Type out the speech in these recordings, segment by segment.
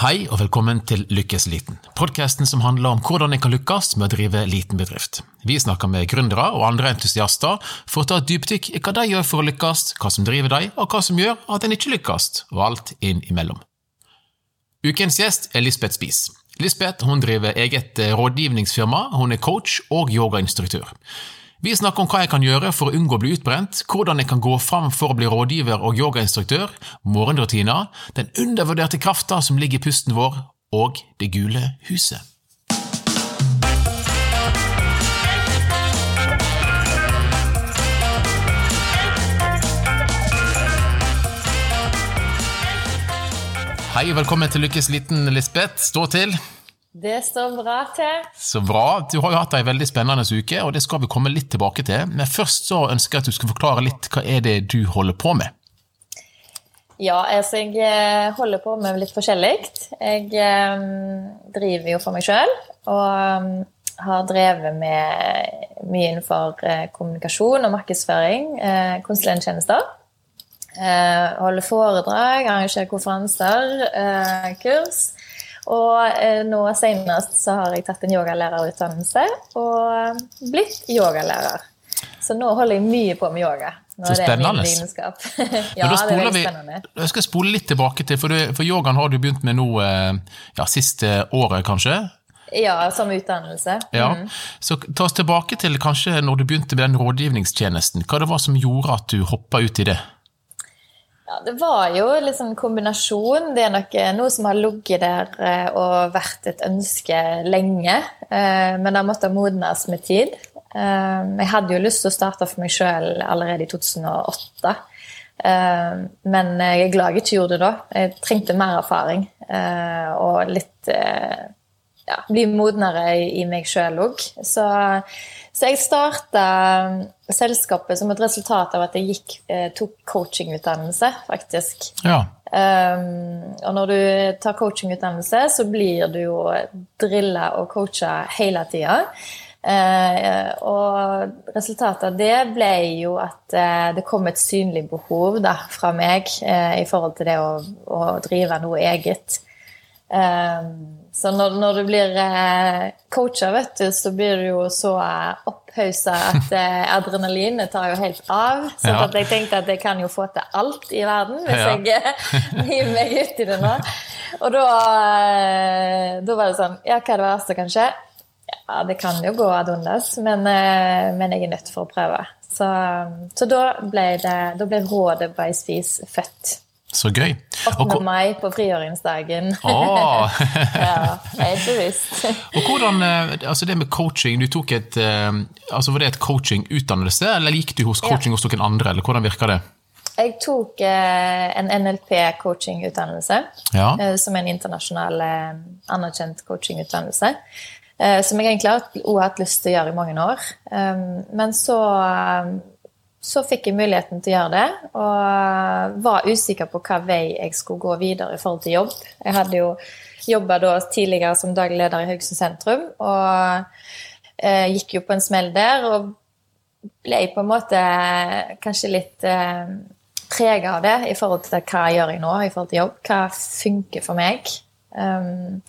Hei og velkommen til Lykkes liten, podkasten som handler om hvordan en kan lykkes med å drive liten bedrift. Vi snakker med gründere og andre entusiaster for å ta et dypdykk i hva de gjør for å lykkes, hva som driver dem, og hva som gjør at en ikke lykkes, og alt inn imellom. Ukens gjest er Lisbeth Spies. Lisbeth driver eget rådgivningsfirma, hun er coach og yogainstruktør. Vi snakker om hva jeg kan gjøre for å unngå å bli utbrent, hvordan jeg kan gå fram for å bli rådgiver og yogainstruktør, morgenrutiner, den undervurderte krafta som ligger i pusten vår, og Det gule huset. Hei og velkommen til Lykkes liten, Lisbeth. Stå til. Det står bra til. Så bra. Du har jo hatt ei veldig spennende uke, og det skal vi komme litt tilbake til. Men først så ønsker jeg at du skal forklare litt hva er det du holder på med? Ja, altså jeg eh, holder på med litt forskjellig. Jeg eh, driver jo for meg sjøl og um, har drevet med mye innenfor eh, kommunikasjon og markedsføring, eh, konsulenttjenester. Eh, holder foredrag, arrangerer konferanser, eh, kurs. Og eh, nå senest så har jeg tatt en yogalærerutdannelse og blitt yogalærer. Så nå holder jeg mye på med yoga. Nå så spennende. ja, det er veldig spennende. Vi, jeg skal spole litt tilbake til, for, du, for yogaen har du begynt med nå eh, ja, siste året, kanskje? Ja, som utdannelse. Ja. Mm. Så ta oss tilbake til kanskje når du begynte med den rådgivningstjenesten. Hva det var som gjorde at du hoppa ut i det? Ja, Det var jo en sånn kombinasjon. Det er nok eh, noe som har ligget der eh, og vært et ønske lenge. Men det har måttet modnes med tid. Jeg hadde jo lyst til å starte for meg sjøl allerede i 2008. Men jeg er glad jeg ikke gjorde det da. Jeg trengte mer erfaring og litt ja, bli modnere i meg sjøl òg. Så, så, jeg starta selskapet som et resultat av at jeg gikk, tok coachingutdannelse, faktisk. Ja. Um, og når du tar coachingutdannelse, så blir du jo drilla og coacha hele tida. Uh, og resultatet av det ble jo at uh, det kom et synlig behov da, fra meg uh, i forhold til det å, å drive noe eget. Så når, når, du blir coacha, vet du, så blir du jo så opphausa at adrenalinet tar jo helt av. Så ja. jeg tenkte at jeg kan jo få til alt i verden hvis ja. jeg hiver meg ut i det nå. Og da, da var det sånn Ja, hva er det verste, kanskje? Ja, det kan jo gå ad undas, men, men, jeg er nødt for å prøve. Så, så da, ble det, da ble rådet by Spis født. Så gøy. 8. mai på frigjøringsdagen. Oh. ja, ikke bevisst. og hvordan, altså det med coaching, du tok et, altså Var det et coachingutdannelse, eller gikk du hos coaching ja. hos noen andre, eller hvordan virka det? Jeg tok en NLP-coachingutdannelse, ja. som er en internasjonal anerkjent coachingutdannelse. Eh, som jeg egentlig har hatt lyst til å gjøre i mange år. Men så, så fikk jeg muligheten til å gjøre det, og var usikker på hva vei jeg skulle gå videre i forhold til jobb. Jeg hadde jo jobba tidligere som daglig leder i Haugesund sentrum, og eh, gikk jo på en smell der. Og ble på en måte kanskje litt eh, prega av det i forhold til hva jeg gjør nå i forhold til jobb. Hva funker for meg. Um,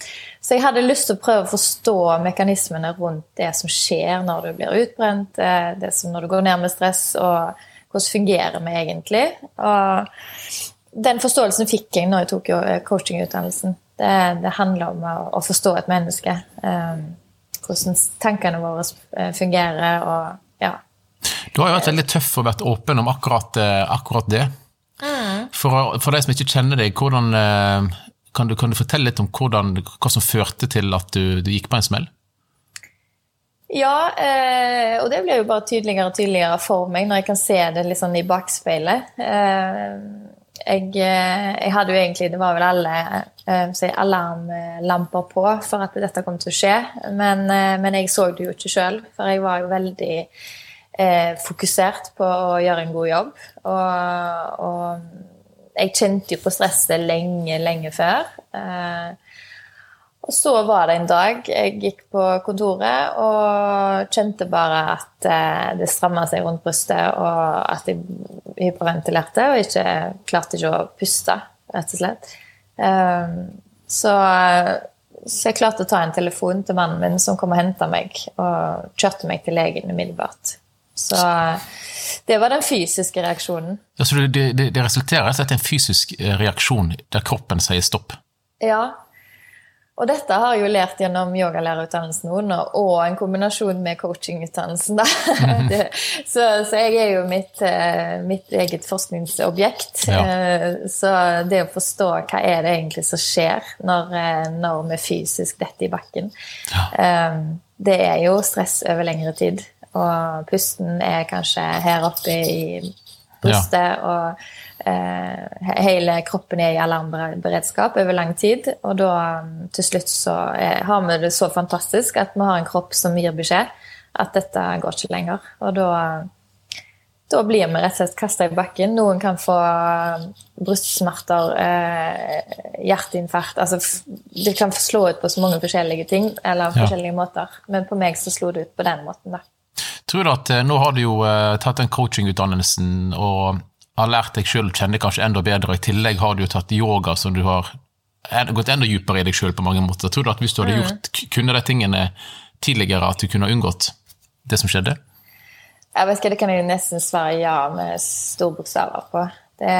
så jeg hadde lyst til å prøve å forstå mekanismene rundt det som skjer når du blir utbrent, eh, det som når du går ned med stress, og hvordan fungerer vi egentlig. Og den forståelsen fikk jeg når jeg tok eh, coachingutdannelsen. Det, det handler om å, å, forstå et menneske. Um, hvordan tankene våre eh, fungerer og ja. Du har jo vært veldig tøff og vært åpen om akkurat, akkurat det. Mm. For, for de som ikke kjenner deg, hvordan kan du, kan du, fortelle litt om hvordan, hva som førte til at du, du gikk på en smell? Ja, eh, og det blir jo bare tydeligere og tydeligere for meg når jeg kan se det litt sånn i bakspeilet. Eh, jeg, eh, jeg, hadde jo egentlig Det var vel alle eh, alarmlamper på for at dette kom til å skje. Men, eh, men jeg så det jo ikke sjøl, for jeg var jo veldig eh, fokusert på å gjøre en god jobb. Og, og jeg kjente jo på stresset lenge, lenge før. Eh, og så var det en dag jeg gikk på kontoret og kjente bare at eh, det stramma seg rundt brystet, og at jeg hyperventilerte og ikke klarte ikke å puste, rett og slett. Eh, Så, så, jeg klarte å ta en telefon til mannen min, som kom og henta meg, og kjørte meg til legen umiddelbart. Så det var den fysiske reaksjonen. Ja, så det, det, det resulterer i en fysisk reaksjon der kroppen sier stopp? Ja, og dette har jeg jo lært gjennom yogalærerutdannelsen nå, og en kombinasjon med coachingutdannelsen. så, så, jeg er jo mitt, eh, mitt eget forskningsobjekt. Ja. Eh, så det å forstå hva er det egentlig som skjer når, eh, når vi fysisk detter i bakken, ja. det er jo stress over lengre tid. Og pusten er kanskje her oppe i brystet. Ja. og eh, hele kroppen er i alarmberedskap over lang tid. Og da til slutt så er, har vi det så fantastisk at vi har en kropp som gir beskjed at dette går ikke lenger. Og da, da blir vi rett og slett kasta i bakken. Noen kan få brystsmerter, eh, hjerteinfarkt altså, Det kan slå ut på så mange forskjellige ting, eller forskjellige ja. måter. Men på meg så slo det ut på den måten, da. Tror du at eh, Nå har du jo uh, tatt den coachingutdannelsen og har lært deg sjøl å kjenne kanskje enda bedre. I tillegg har du jo tatt yoga, som du har gått enda dypere i deg sjøl på mange måter. Tror du at hvis du hadde mm. gjort kunne de tingene tidligere, at du kunne ha unngått det som skjedde? Jeg vet ikke, Det kan jeg nesten svare ja med store bokstaver på. Det,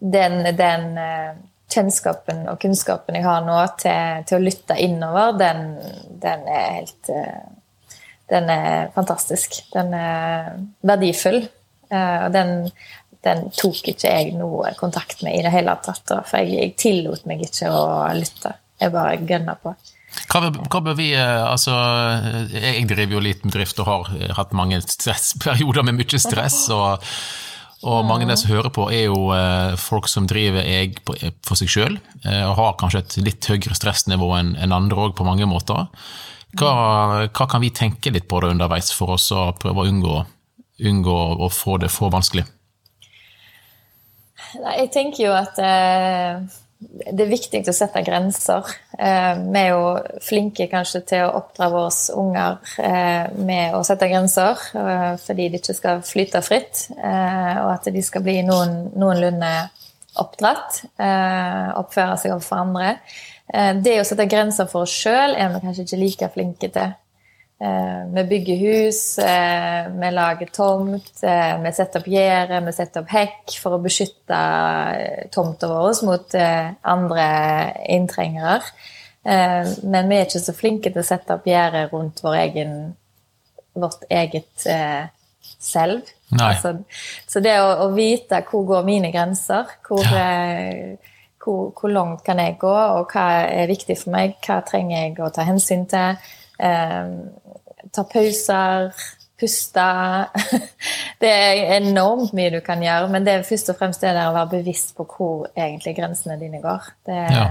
den, den eh, kjennskapen og kunnskapen jeg har nå til, til å lytte innover, den, den, er helt eh, Den er fantastisk. Den er verdifull. Eh, og den, den, tok ikke jeg noe kontakt med i det hele tatt. For jeg, jeg tillot meg ikke å lytte. Jeg bare gønna på. Hva, bør vi eh, Altså, jeg driver jo liten drift og har hatt mange stressperioder med mye stress. og, og mange av de som hører på, er jo eh, folk som driver jeg for seg sjøl, og har kanskje et litt høyere stressnivå enn andre òg, på mange måter. Hva, hva, kan vi tenke litt på det underveis for oss å prøve å unngå unngå å få det for vanskelig? Jeg tenker jo at eh, det er viktig å sette grenser. Eh, vi er jo flinke kanskje til å oppdra våre unger eh, med å sette grenser, eh, fordi de ikke skal flyte fritt, eh, og at de skal bli noen, noenlunde oppdratt, eh, oppføre seg overfor andre. Det å sette grenser for oss sjøl er vi kanskje ikke like flinke til. Eh, vi bygger hus, eh, vi lager tomt, eh, vi setter opp gjerde, vi setter opp hekk for å beskytte tomta vår mot andre inntrengere. Men vi er ikke så flinke til å sette opp gjerde rundt vår egen, vårt eget selv. Altså, så det å, å, vite hvor går mine grenser, hvor, ja. Hvor, hvor langt kan jeg gå, og hva er viktig for meg, hva trenger jeg å ta hensyn til ta pauser, puste. Det er enormt mye du kan gjøre, men det er først og fremst det der å være bevisst på hvor egentlig grensene dine går. Det, ja.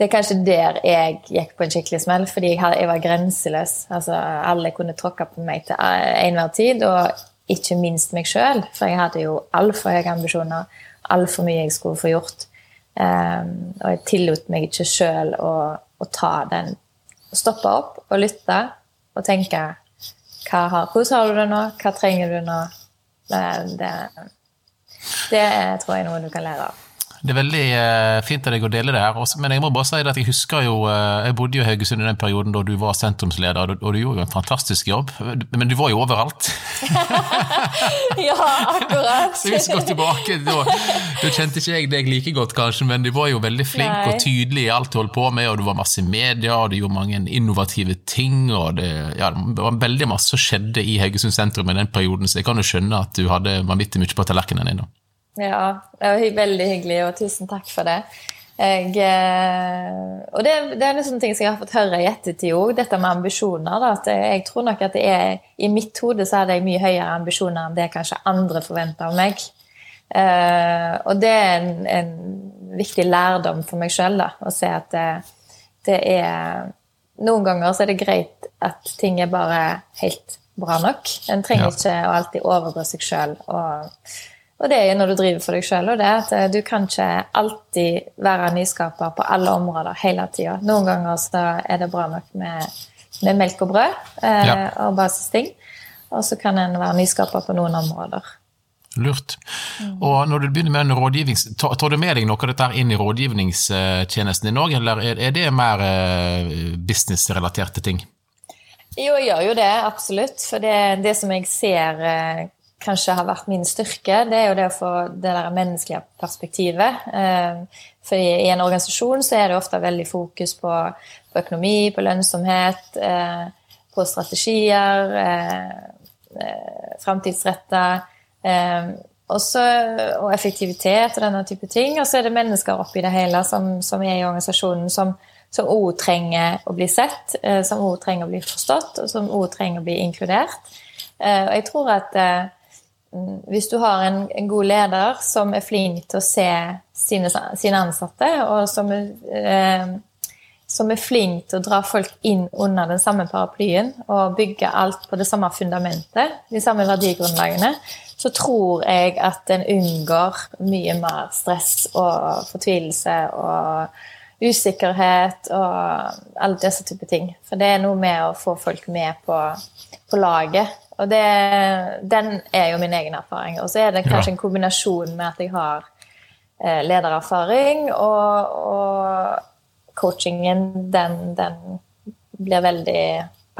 det er kanskje der jeg gikk på en skikkelig smell, fordi jeg, jeg var grenseløs. Altså, alle kunne tråkke på meg til enhver tid, og ikke minst meg sjøl, for jeg hadde jo altfor høye ambisjoner, altfor mye jeg skulle få gjort. Um, og jeg tillot meg ikke sjøl å, å ta den Stoppe opp og lytte og tenke har, hvordan har du det nå, hva trenger du nå? Det, det, det tror jeg er noe du kan lære av. Det er veldig uh, fint av deg å dele det her. Men jeg må bare si at jeg husker jo uh, Jeg bodde jo i Haugesund i den perioden da du var sentrumsleder, og, og du gjorde jo en fantastisk jobb. Men du var jo overalt. ja, akkurat. Så hvis vi går tilbake, da, da kjente ikke jeg deg like godt, kanskje, men du var jo veldig flink Nei. og tydelig i alt du holdt på med, og du var masse i media, og du gjorde mange innovative ting, og det, ja, det var veldig masse som skjedde i Haugesund sentrum i den perioden, så jeg kan jo skjønne at du hadde vanvittig mye på tallerkenen din. da. Ja, det var veldig hyggelig, og tusen takk for det. Jeg, eh, og det, det er liksom ting som jeg har fått høre i ettertid òg, dette med ambisjoner. Da, at jeg tror nok at det er, I mitt hode så hadde jeg mye høyere ambisjoner enn det kanskje andre forventer av meg. Uh, og det er en, en, viktig lærdom for meg sjøl å se at det, det, er Noen ganger så er det greit at ting er bare helt bra nok. En trenger ja. ikke å alltid overdra seg sjøl. Og og det er jo når du driver for deg sjøl, og det er at eh, du kan ikke alltid være nyskaper på alle områder hele tida. Noen ganger så er det bra nok med, med melk og brød eh, ja. og basisting. Og så kan en være nyskaper på noen områder. Lurt. Og når du begynner med en rådgivnings... Tar du med deg noe av dette inn i rådgivningstjenesten din òg, eller er det mer eh, businessrelaterte ting? Jo, jeg gjør jo det, absolutt. For det, det som jeg ser eh, kanskje har vært min styrke, det er jo det å få det der menneskelige perspektivet. Eh, for i en organisasjon så er det ofte veldig fokus på, på økonomi, på lønnsomhet, på strategier, framtidsretta Um, og effektivitet og denne type ting. Og så er det mennesker oppi det hele som, som er i organisasjonen, som òg trenger å bli sett, som òg trenger å bli forstått, og som òg trenger å bli inkludert. Og jeg tror at hvis du har en, en, god leder som er flink til å se sine, sine ansatte, og som er, som er flink til å dra folk inn under den samme paraplyen og bygge alt på det samme fundamentet, de samme verdigrunnlagene, så tror jeg at en unngår mye mer stress og fortvilelse og usikkerhet og alle disse typer ting. For det er noe med å få folk med på, på laget. Og det, den er jo min egen erfaring. Og så er det kanskje en kombinasjon med at jeg har eh, ledererfaring, og, og coachingen, den, den blir veldig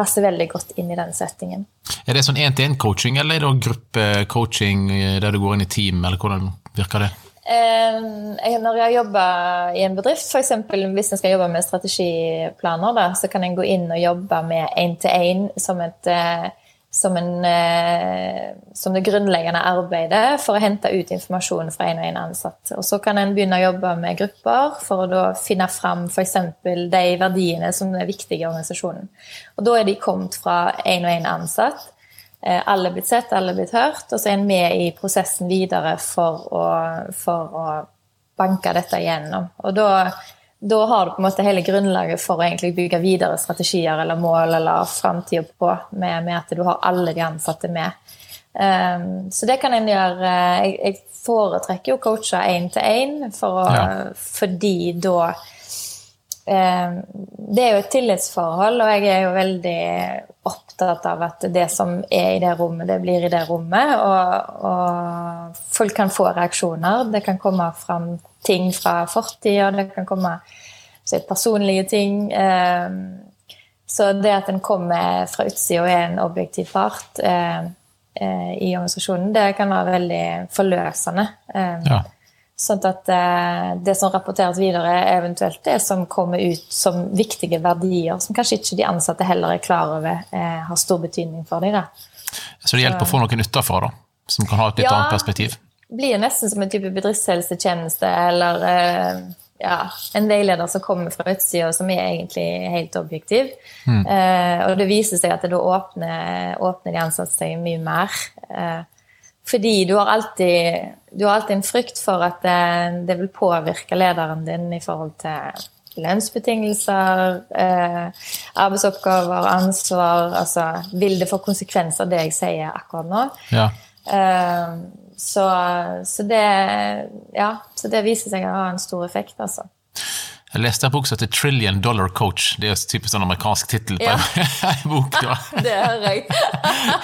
passer veldig godt inn i den settingen. Er det sånn én-til-én-coaching, eller er det gruppecoaching eh, der du går inn i team, eller hvordan virker det? Når jeg jobber i en bedrift, f.eks. hvis jeg skal jobbe med strategiplaner, da, så kan jeg gå inn og jobbe med én-til-én som et eh, som, en, eh, som, det grunnleggende arbeidet for å hente ut informasjon fra en og en ansatt. Og Så kan en begynne å jobbe med grupper for å finne fram f.eks. de verdiene som er viktige i organisasjonen. Og Da er de kommet fra en og en ansatt. Eh, alle er blitt sett, alle er blitt hørt, og så er en med i prosessen videre for å, for å banke dette igjennom. Og da da har du på en måte hele grunnlaget for å egentlig bygge videre strategier eller mål eller framtida på, med, med, at du har alle de ansatte med. Um, så det kan en gjøre Jeg, jeg foretrekker jo å coache én til én, ja. fordi da Det er jo et tillitsforhold, og jeg er jo veldig opptatt av at det som er i det rommet, det blir i det rommet. Og, og folk kan få reaksjoner. Det kan komme fram ting fra fortida, det kan komme personlige ting. Ehm, så det at en kommer fra utsida og er en objektiv part eh, eh, i organisasjonen, det kan være veldig forløsende. Ja. Sånn at eh, det som rapporteres videre, er eventuelt det som kommer ut som viktige verdier, som kanskje ikke de ansatte heller er klar over har stor betydning for dem. Så det hjelper å få noen utenfra, da? Som kan ha et litt ja, annet perspektiv? blir nesten som en type bedriftshelsetjeneste eller eh, ja, en veileder som kommer fra utsida, som er egentlig helt objektiv. Mm. Eh, og det viser seg at da åpner, åpner de ansatte seg mye mer. Eh, fordi du har, alltid, du har alltid en frykt for at det, eh, det vil påvirke lederen din i forhold til lønnsbetingelser, eh, arbeidsoppgaver, ansvar altså Vil det få konsekvenser, det jeg sier akkurat nå? Ja. Eh, så, så, det, ja, så det viser seg å ha en stor effekt, altså. Jeg leste en bok som heter 'Trillion Dollar Coach'. Det er en typisk sånn amerikansk tittel på ja. en bok. Ja, det hører jeg.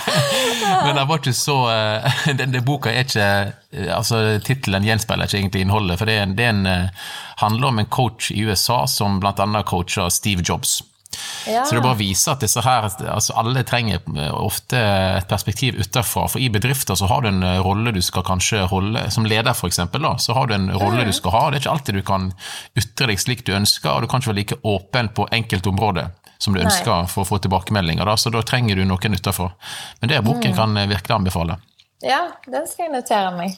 Men det var ikke så eh, Den, den boka er ikke eh, altså Tittelen gjenspeiler ikke egentlig innholdet. For det, er en, det er en, eh, handler om en coach i USA som bl.a. coacher Steve Jobs. Ja. Så det bare viser at disse her, altså alle trenger ofte et perspektiv utenfra. For i bedrifter så har du en rolle du skal kanskje holde, som leder f.eks., så har du en rolle du skal ha. Det er ikke alltid du kan ytre deg slik du ønsker, og du kan ikke være like åpen på enkeltområder som du ønsker Nei. for å få tilbakemeldinger. Da, så da trenger du noen utenfra. Men det boken mm. kan virkelig anbefale. Ja, den skal jeg notere meg.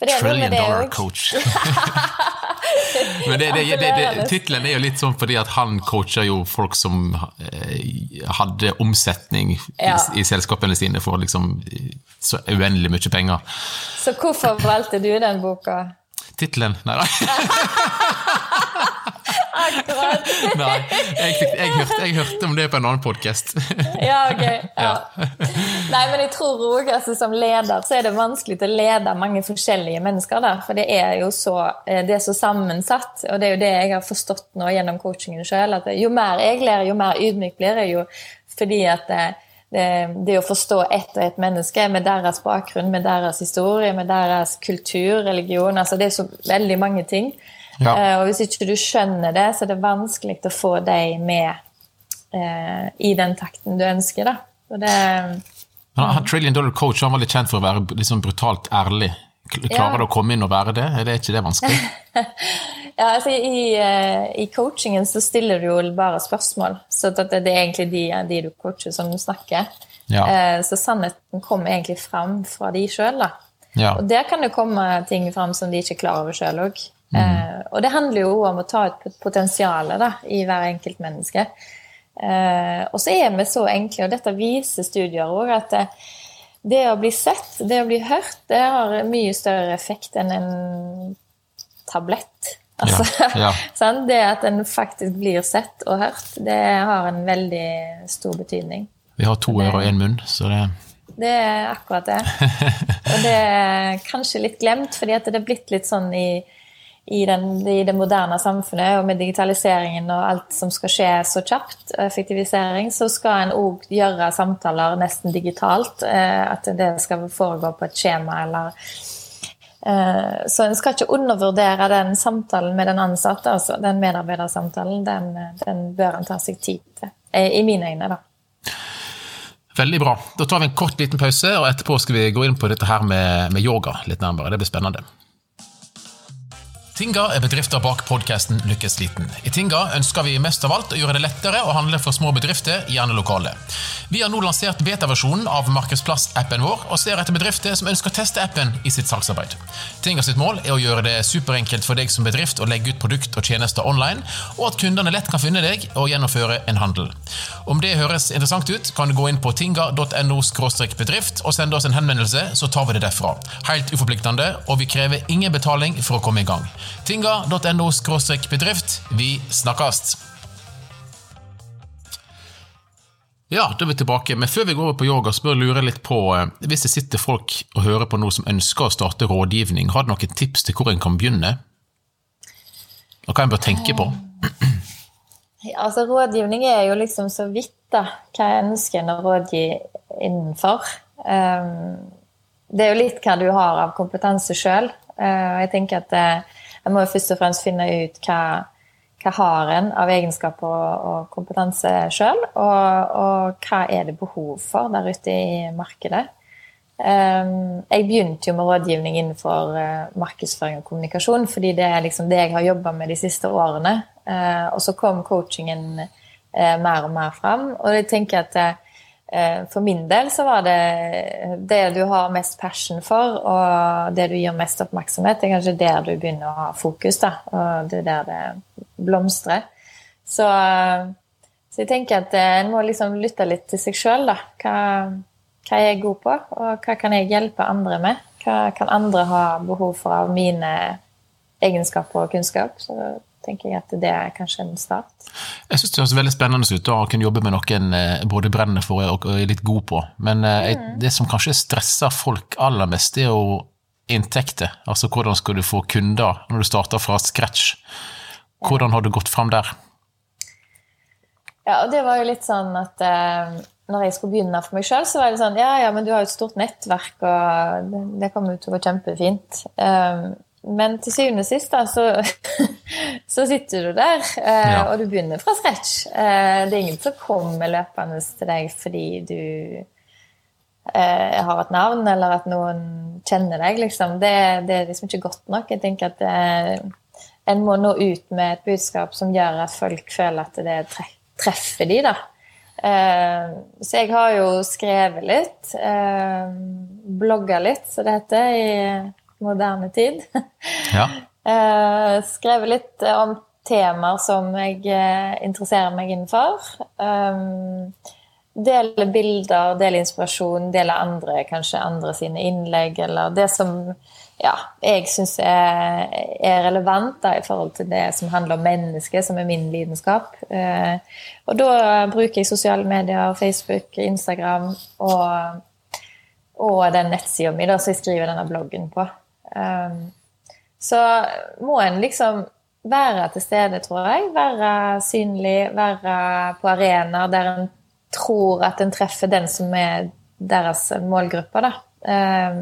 Trillion dollar coach. Men det, det, det, tittelen er jo litt sånn fordi at han coacher jo folk som eh, hadde omsetning ja. i, i, selskapene sine for liksom så uendelig mye penger. Så hvorfor valgte du den boka? Tittelen? Nei da. Akkurat. Nei, jeg, fikk, jeg, hørte, jeg, hørte, om det på en annen podkast. ja, ok. Ja. Nei, men jeg tror òg altså, som leder så er det vanskelig å lede mange forskjellige mennesker. Da. for det er jo så, eh, det er så sammensatt. Og det er jo det jeg har forstått nå gjennom coachingen sjøl. At jo mer jeg lærer, jo mer ydmyk blir jeg jo. Fordi at eh, det, det, å forstå ett og ett menneske med deres bakgrunn, med deres historie, med deres kultur, religion altså Det er så veldig mange ting. Ja. Uh, og hvis ikke du skjønner det, så er det vanskelig å få deg med eh, i den takten du ønsker. da. Og det, han, Trillion Dollar Coach han var litt kjent for å være liksom brutalt ærlig. Klarer ja. du å komme inn og være det? Er det ikke det vanskelig? ja, altså i, uh, i, coachingen så stiller du jo bare spørsmål. Så det, det er egentlig de, de, du coacher, som snakker. Ja. Uh, så sannheten kommer egentlig fram fra de sjøl. Ja. Og der kan det komme ting fram som de ikke er klar over sjøl òg. Mm. Og det handler jo om å ta ut potensialet da, i hver enkelt menneske. og så er vi så enkle, og dette viser studier òg, at det å bli sett, det å bli hørt, det har mye større effekt enn en tablett. Altså, ja, ja. det at en faktisk blir sett og hørt, det har en veldig stor betydning. Vi har to ører og én munn, så det Det er akkurat det. Og det er kanskje litt glemt, fordi det er blitt litt sånn i i, den, i, det moderne samfunnet og med digitaliseringen og alt som skal skje så kjapt, effektivisering, så skal en òg gjøre samtaler nesten digitalt. Eh, at det skal foregå på et skjema eller eh, Så en skal ikke undervurdere den samtalen med den ansatte, altså den medarbeidersamtalen. Den, den bør en ta seg tid til. Eh, I mine øyne, da. Veldig bra. Da tar vi en kort liten pause, og etterpå skal vi gå inn på dette her med, med yoga litt nærmere. Det blir spennende. Tinga er bedrifter bak podkasten Lykkes liten. I Tinga ønsker vi mest av alt å gjøre det lettere å handle for små bedrifter, gjerne lokale. Vi har nå lansert beta-versjonen av Markedsplass-appen vår, og ser etter bedrifter som ønsker å teste appen i sitt salgsarbeid. Tinga sitt mål er å gjøre det superenkelt for deg som bedrift å legge ut produkt og tjenester online, og at kundene lett kan finne deg og gjennomføre en handel. Om det høres interessant ut, kan du gå inn på tinga.no bedrift og sende oss en henvendelse, så tar vi det derfra. Helt uforpliktende, og vi krever ingen betaling for å komme i gang. Tinga.no bedrift. Vi snakkes! Ja, da er vi tilbake. Men før vi går over på yoga, så bør jeg lure litt på eh, Hvis det sitter folk og hører på noe som ønsker å starte rådgivning, har du noen tips til hvor en kan begynne? Og hva en bør tenke på? Altså Rådgivning er jo liksom så vidt da, hva jeg ønsker en å rådgi innenfor. Um, det er jo litt hva du har av kompetanse sjøl. Eh, jeg tenker at jeg må jo først og fremst finne ut hva, hva har en av egenskaper og, og kompetanse sjøl, og, og, hva er det behov for der ute i markedet. Um, jeg begynte jo med rådgivning innenfor uh, markedsføring og kommunikasjon, fordi det er liksom det jeg har jobba med de siste årene. Uh, og så kom coachingen uh, mer og mer fram, og jeg tenker at for min del så var det det du har mest passion for, og det du gir mest oppmerksomhet, det er kanskje der du begynner å ha fokus. da, Og det er der det blomstrer. Så, så jeg tenker at eh, en må liksom lytte litt til seg sjøl. Hva, hva er jeg god på, og hva kan jeg hjelpe andre med? Hva kan andre ha behov for av mine egenskaper og kunnskap? Så tenker jeg at det er kanskje en start. Jeg syns det høres veldig spennende ut å kunne jobbe med noen eh, både brenner for og er litt god på. Men eh, mm. det som kanskje stresser folk aller mest, det er jo inntekter. Altså hvordan skal du få kunder når du starter fra scratch? Hvordan har du gått fram der? Ja, og det var jo litt sånn at eh, når jeg skulle begynne for meg sjøl, så var det sånn Ja, ja, men du har jo et stort nettverk, og det, det kommer jo til å gå kjempefint. Um, men til syvende og sist da, så, så sitter du der, eh, ja. og du begynner fra scratch. Eh, det er ingen som kommer løpende til deg fordi du eh, har et navn, eller at noen kjenner deg. Liksom. Det, det, er liksom ikke godt nok. Jeg tenker at eh, en må nå ut med et budskap som gjør at folk føler at det treffer de, da. Eh, så jeg har jo skrevet litt, eh, blogga litt, som det heter. i moderne tid. Ja. uh, skrevet litt om temaer som jeg uh, interesserer meg innenfor. Dele bilder, dele inspirasjon, dele andre, kanskje andre sine innlegg, eller det som ja, jeg syns er, er, relevant da, i forhold til det som handler om mennesket, som er min lidenskap. Eh, og da bruker jeg sosiale medier, Facebook, Instagram og, og den nettsida mi som jeg skriver denne bloggen på. Um, så må en liksom være til stede, tror jeg. Være synlig, være på arenaer der en tror at en treffer den som er deres målgruppe. da. Eh,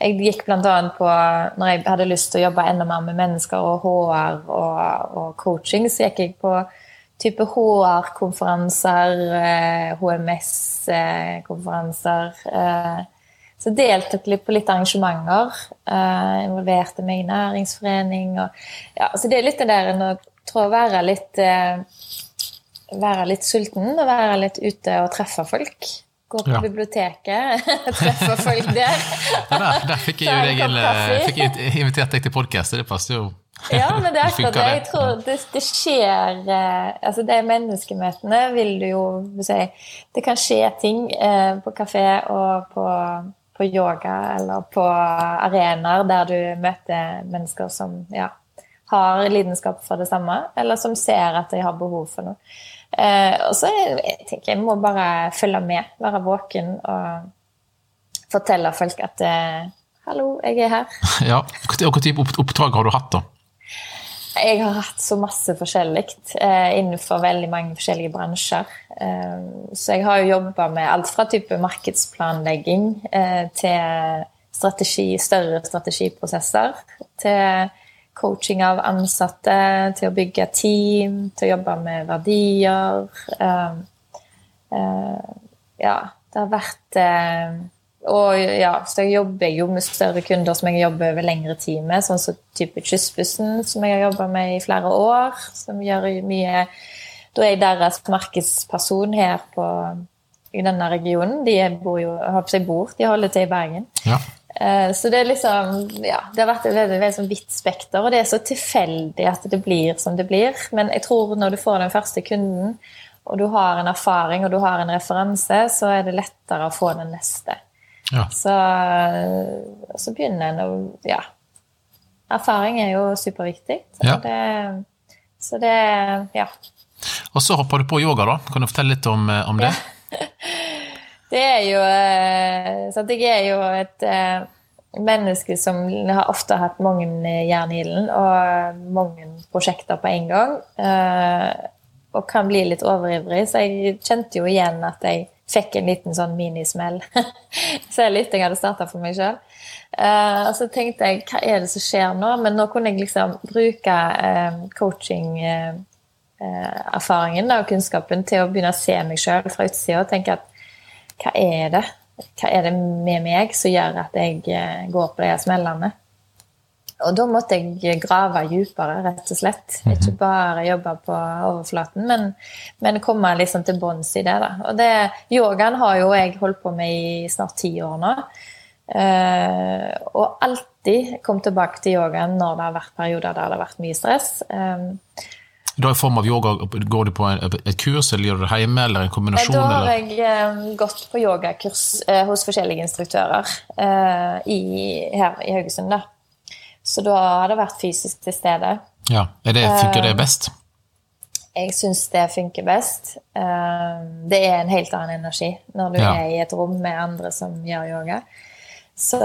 jeg gikk bl.a. på Når jeg hadde lyst til å jobbe enda mer med mennesker og HR og, og coaching, så gikk jeg på type HR-konferanser, HMS-konferanser. Eh, så deltok litt på litt arrangementer. Uh, involverte meg i næringsforening. Og, ja, så det er litt det der tror å være litt uh, Være litt sulten og være litt ute og treffe folk. Gå på ja. biblioteket, treffe folk der. ja, der, der fikk jeg, deg, eh, fikk jeg invitert deg til podkast, det passer jo. Ja, men det er akkurat det. Jeg tror det, det skjer altså De menneskemøtene vil du jo si Det kan skje ting på kafé og på yoga eller på arenaer der du møter mennesker som ja, har lidenskap for det samme, eller som ser at de har behov for noe. Eh, og så jeg tenker jeg må bare følge med, være våken og fortelle folk at eh, 'hallo, jeg er her'. Ja, Hvilken type oppdrag har du hatt, da? Jeg har hatt så masse forskjellig eh, innenfor veldig mange forskjellige bransjer. Eh, så jeg har jo jobba med alt fra type markedsplanlegging eh, til strategi, større strategiprosesser. Til coaching av ansatte, til å bygge team, til å jobbe med verdier. Eh, eh, ja, det har vært eh, og ja, så jeg jobber jo med større kunder som jeg jobber over lengre tid med, sånn som type Kystbussen, som jeg har jobba med i flere år. Som gjør mye Da er jeg deres markedsperson her på, i denne regionen. De bor jo, på seg bor, de holder til i Bergen. Ja. Eh, så det er liksom Ja, det har vært et veldig, veldig sånn vidt spekter, og det er så tilfeldig at det blir som det blir. Men jeg tror når du får den første kunden, og du har en erfaring og du har en referanse, så er det lettere å få den neste. Ja. Så, så, begynner en å Ja. Erfaring er jo superviktig. Så, ja. det, så det Ja. Og så hopper du på yoga, da. Kan du fortelle litt om, eh, om det? det er jo eh, Så jeg er jo et eh, menneske som har ofte hatt mange jern i ilden og mange prosjekter på en gang. Og kan bli litt overivrig, så jeg kjente jo igjen at jeg fikk en liten sånn minismell. så litt jeg hadde starta for meg sjøl. Uh, eh, og så tenkte jeg hva er det som skjer nå? Men nå kunne jeg liksom bruke uh, coaching-erfaringen uh, og kunnskapen til å begynne å se meg sjøl fra utsida og tenke at hva er det? Hva er det med meg som gjør at jeg går på de smellene? Og da måtte jeg grave dypere, rett og slett. Mhm. Ikke bare jobbe på overflaten, men, men komme liksom til bunns i det. Da. Og det, yogaen har jo jeg holdt på med i snart ti år nå. Uh, og alltid kom tilbake til yogaen når det har vært perioder der det har vært mye stress. Um, da i form av yoga, Går du på et kurs, eller gjør du det hjemme, eller en kombinasjon? Da har jeg eh, gått på yogakurs eh, hos forskjellige instruktører eh, i, her i Haugesund. da. Så da har det vært fysisk til stede. Ja, det, Funker det eh, best? Jeg syns det funker best. Eh, det er en helt annen energi når du ja. er i et rom med andre som gjør yoga. Så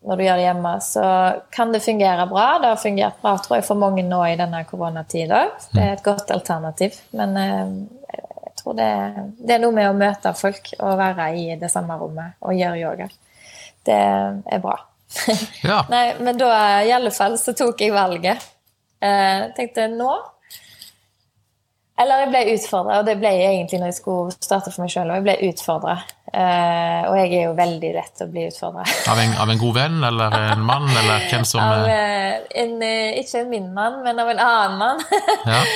når du gjør det hjemme, så kan det fungere bra. Det har fungert bra tror jeg, for mange nå i denne koronatida. Det er et godt alternativ. Men eh, jeg tror det, det er noe med å møte folk og være i det samme rommet og gjøre yoga. Det er bra. Ja. Nei, men da i alle fall så tok jeg valget. Eh, tenkte nå Eller jeg ble utfordra, og det ble jeg egentlig når jeg skulle starte for meg sjøl. Og jeg ble utfordra. Eh, og jeg er jo veldig lett å bli utfordra. Av, av, en god venn eller en mann, eller hvem som av, eh, en, eh, Ikke min mann, men av en annen mann. Ja.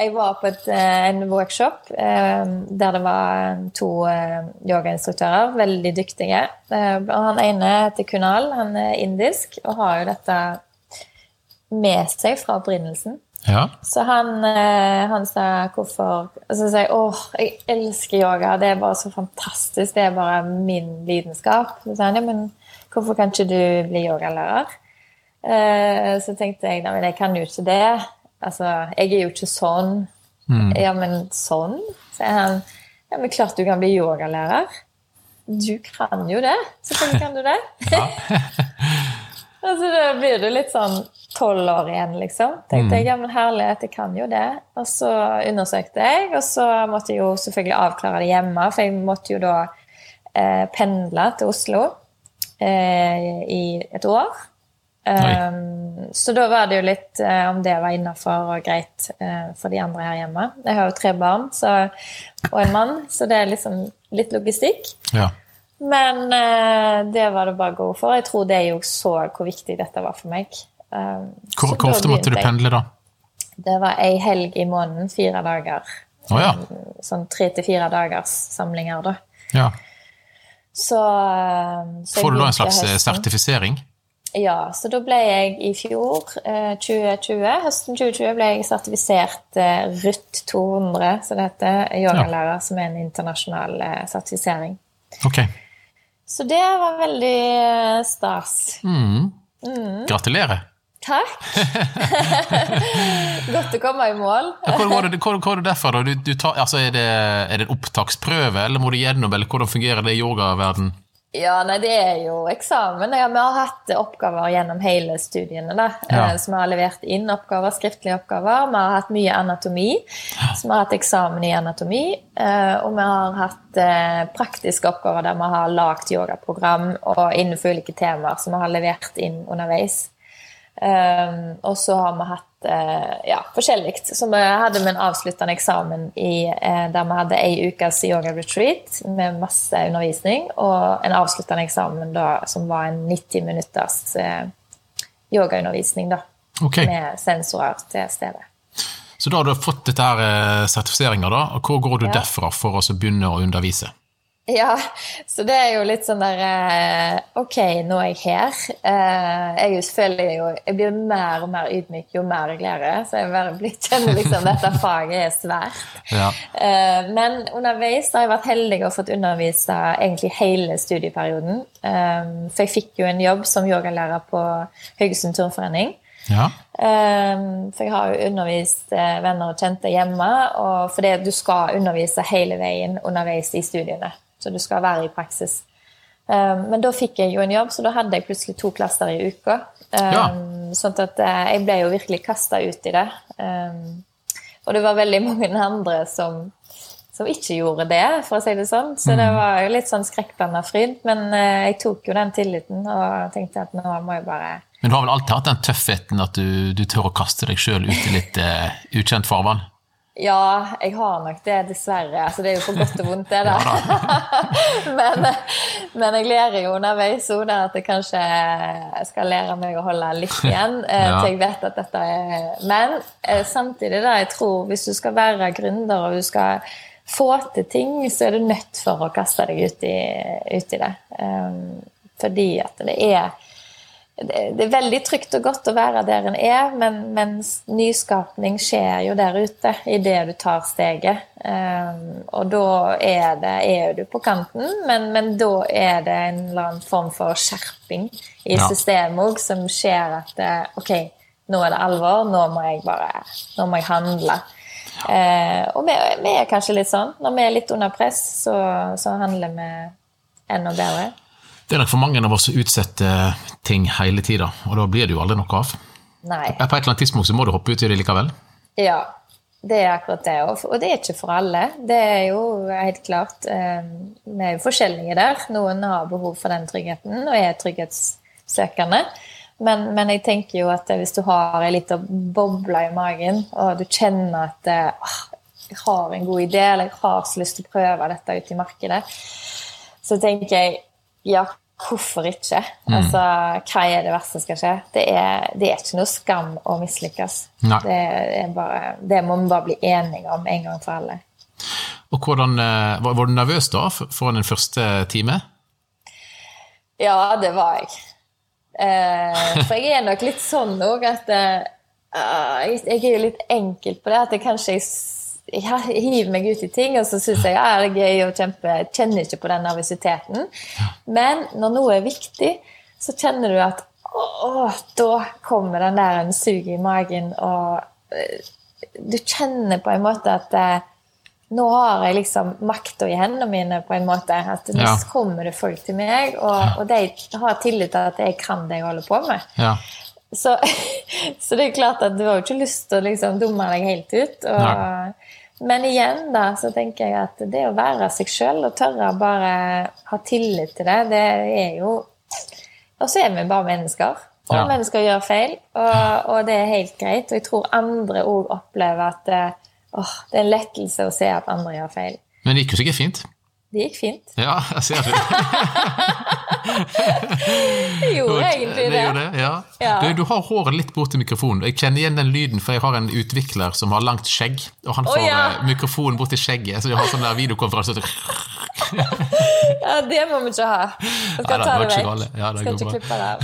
Jeg var på et, en workshop der det var to yogainstruktører, veldig dyktige. han ene heter Kunal, han er indisk og har jo dette med seg fra opprinnelsen. Ja. Så han, han, sa hvorfor Og så sa jeg åh, jeg elsker yoga, det er bare så fantastisk, det er bare min lidenskap. Så sa han ja, men hvorfor kan ikke du bli yogalærer? Så tenkte jeg nei, men jeg kan jo ikke det. Altså, jeg er jo ikke sånn. Mm. Ja, men sånn? sier han. Ja, men klart du kan bli yogalærer. Du kan jo det. Selvfølgelig kan du det. Altså, da blir det litt sånn tolv år igjen, liksom. Tenkte jeg, mm. ja, men herlighet, jeg kan jo det. Og så undersøkte jeg, og så måtte jeg jo selvfølgelig avklare det hjemme, for jeg måtte jo da eh, pendle til Oslo eh, i et år. Um, så da var det jo litt eh, om det var innafor og greit uh, for de andre her hjemme. Jeg har jo tre barn så, og en mann, så det er liksom litt logistikk. Ja. Men uh, det var det bare å gå for. Jeg tror det jo så hvor viktig dette var for meg. Um, hvor, hvor ofte måtte du pendle, da? Det var ei helg i måneden. Fire dager. Oh, ja. um, sånn tre til fire dagers samlinger, da. Ja. Så, så Får du da en slags sertifisering? Ja, så da ble jeg i fjor, 2020, eh, høsten 2020, ble jeg sertifisert eh, RUT 200, som det heter, yogalærer, ja. som er en internasjonal eh, sertifisering. Okay. Så det var veldig stas. Mm. Mm. Gratulerer. Takk. Godt å komme i mål. hvor, går det, hvor, hvor er det derfra? Du, du tar, altså er, det, er, det, en opptaksprøve, eller må du gjennom, eller hvordan fungerer det i yogaverden? Ja, nei, det er jo eksamen. Ja, vi har hatt oppgaver gjennom hele studiene. da, ja. Eh, så vi har levert inn oppgaver, skriftlige oppgaver. Vi har hatt mye anatomi, så vi har hatt eksamen i anatomi. Eh, og vi har hatt eh, praktiske oppgaver der vi har lagd yogaprogram og innenfor ulike temaer som vi har levert inn underveis. Og så har vi hatt uh, ja, forskjellig. Så vi hadde med en avsluttende eksamen i, uh, der vi hadde ei ukes yoga-retreat med masse undervisning, og en avsluttende eksamen da, som var en 90 minutters uh, yogaundervisning da, okay. med sensorer til stede. Så da har du fått dette her sertifiseringa, da. og Hvor går du ja. derfra for å begynne å undervise? Ja, så det er jo litt sånn der eh, Ok, nå er jeg her. Eh, jeg føler jo Jeg blir mer og mer ydmyk jo mer jeg lærer. Så jeg bare blitt liksom dette faget er svært. Ja. Eh, men underveis har jeg vært heldig og fått undervise egentlig hele studieperioden. For jeg fikk jo en jobb som yogalærer på Haugesund Turnforening. Ja. for jeg har jo undervist venner og kjente hjemme, og fordi du skal undervise hele veien underveis i studiene. Så du skal være i praksis. Um, men da fikk jeg jo en jobb, så da hadde jeg plutselig to klasser i uka. Um, ja. Sånn at uh, jeg ble jo virkelig kasta ut i det. Um, og det var veldig mange andre som, som, ikke gjorde det, for å si det sånn. Så det mm. var jo litt sånn skrekkblanda fryd. Men uh, jeg tok jo den tilliten og tenkte at nå må jeg bare Men du har vel alltid hatt den tøffheten at du, du tør å kaste deg sjøl ut i litt uh, ukjent farvann? Ja, jeg har nok det, dessverre. Altså, det er jo for godt og vondt, det da. men, men, jeg ler jo underveis at jeg kanskje skal lære meg å holde litt igjen. Eh, ja. til jeg vet at dette er Men eh, samtidig, da, jeg tror hvis du skal være gründer og du skal få til ting, så er du nødt for å kaste deg ut i, ut i det. Um, fordi at det er det er veldig trygt og godt å være der en er, men, men nyskapning skjer jo der ute idet du tar steget. Um, og da er, det, er du på kanten, men, men, da er det en eller annen form for skjerping i ja. systemet òg som skjer at eh, ok, nå er det alvor, nå må jeg bare nå må jeg handle. Uh, og vi, vi, er kanskje litt sånn. Når vi er litt under press, så, så handler vi enda bedre. Det er nok for mange av oss som utsetter ting hele tida, og da blir det jo aldri noe av. Nei. På et eller annet tidspunkt så må du hoppe ut i det likevel. Ja, det er akkurat det. Og det er ikke for alle. Det er jo helt klart eh, Vi er jo forskjellige der. Noen har behov for den tryggheten og er trygghetssøkende. Men, men jeg tenker jo at hvis du har ei lita boble i magen, og du kjenner at ah, jeg har en god idé, eller jeg har så lyst til å prøve dette ute i markedet, så tenker jeg ja, hvorfor ikke? Mm. Altså, hva er det verste som skal skje? Det er, det er, ikke noe skam å mislykkes. Det, det, må vi bare bli enige om en gang for alle. Og hvordan, var, Var du nervøs da foran den første time? Ja, det var jeg. Eh, for jeg er nok litt sånn òg at eh, jeg, jeg er litt enkel på det. At jeg kanskje jeg jeg hiver meg ut i ting, og så syns jeg ja, det er gøy og kjempe kjenner ikke på den nervøsiteten. Men når noe er viktig, så kjenner du at å, da kommer den der en sug i magen, og eh, du kjenner på en måte at eh, nå har jeg liksom makta i hendene mine, på en måte. At nå ja. kommer det folk til meg, og, og de har tillit til at jeg kan det jeg holder på med. Ja. så, så, det er klart at du har jo ikke lyst til å liksom dumme deg helt ut. Og, men igjen, da, så tenker jeg at det å være seg sjøl og tørre å bare ha tillit til det, det er jo Og så er vi bare mennesker. Og ja. mennesker gjør feil, og, og, det er helt greit. Og jeg tror andre òg opplever at åh, det er en lettelse å se at andre gjør feil. Men det gikk jo sikkert fint? Det gikk fint. Ja, jeg ser det. det gjorde egentlig det. det, ja. Ja. Du, du, har håret litt bort til mikrofonen. Jeg kjenner igjen den lyden, for jeg har en utvikler som har langt skjegg. Og han får oh, ja. Eh, mikrofonen bort til skjegget, så jeg har sånn der videokonferanse. ja, det må vi ikke ha. Jeg skal ta det vekk. Ja, det skal ikke klippe det av.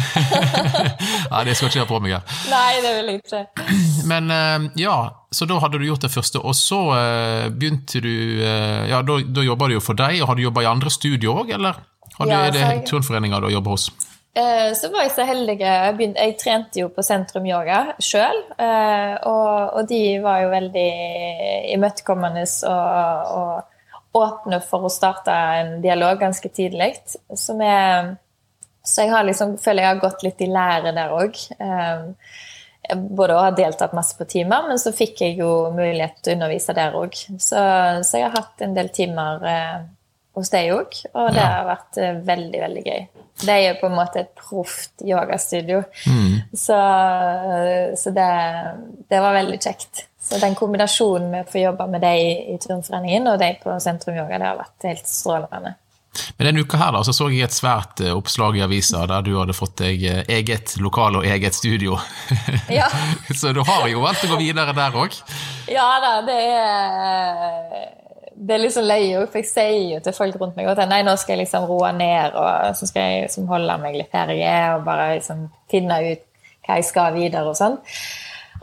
ja, det skal ikke ha på meg her. Nei, det vil jeg ikke. Men eh, ja, så da hadde du gjort det første, og så uh, begynte du Ja, da, da jobba du jo for deg, og har du jobba i andre studier òg, eller? Har ja, er det turnforeninga du jobber hos? Uh, så var jeg så heldig jeg, jeg trente jo på Sentrum Yoga sjøl, og, og, de var jo veldig imøtekommende og, og åpne for å starte en dialog ganske tidlig. Så, så jeg har liksom, føler jeg har gått litt i lære der òg både å ha deltatt masse på timer, men så fikk jeg jo mulighet til å undervise der òg. Så, så, jeg har hatt en del timer eh, hos deg òg, og det har vært eh, veldig, veldig gøy. Det er jo på en måte et proft yogastudio, mm. så, så det, det, var veldig kjekt. Så den kombinasjonen med å få jobbe med deg i Turnforeningen og deg på Sentrum Yoga, det har vært helt strålende. Men denne uka her da, så, så jeg et svært eh, oppslag i avisa der du hadde fått deg eh, eget lokal og eget studio. Ja. så du har jo valgt å gå videre der òg? Ja da, det er det er liksom òg, for jeg sier jo til folk rundt meg at nei, nå skal jeg liksom roe ned, og så skal jeg liksom holde meg litt ferie og bare liksom finne ut hva jeg skal videre og sånn.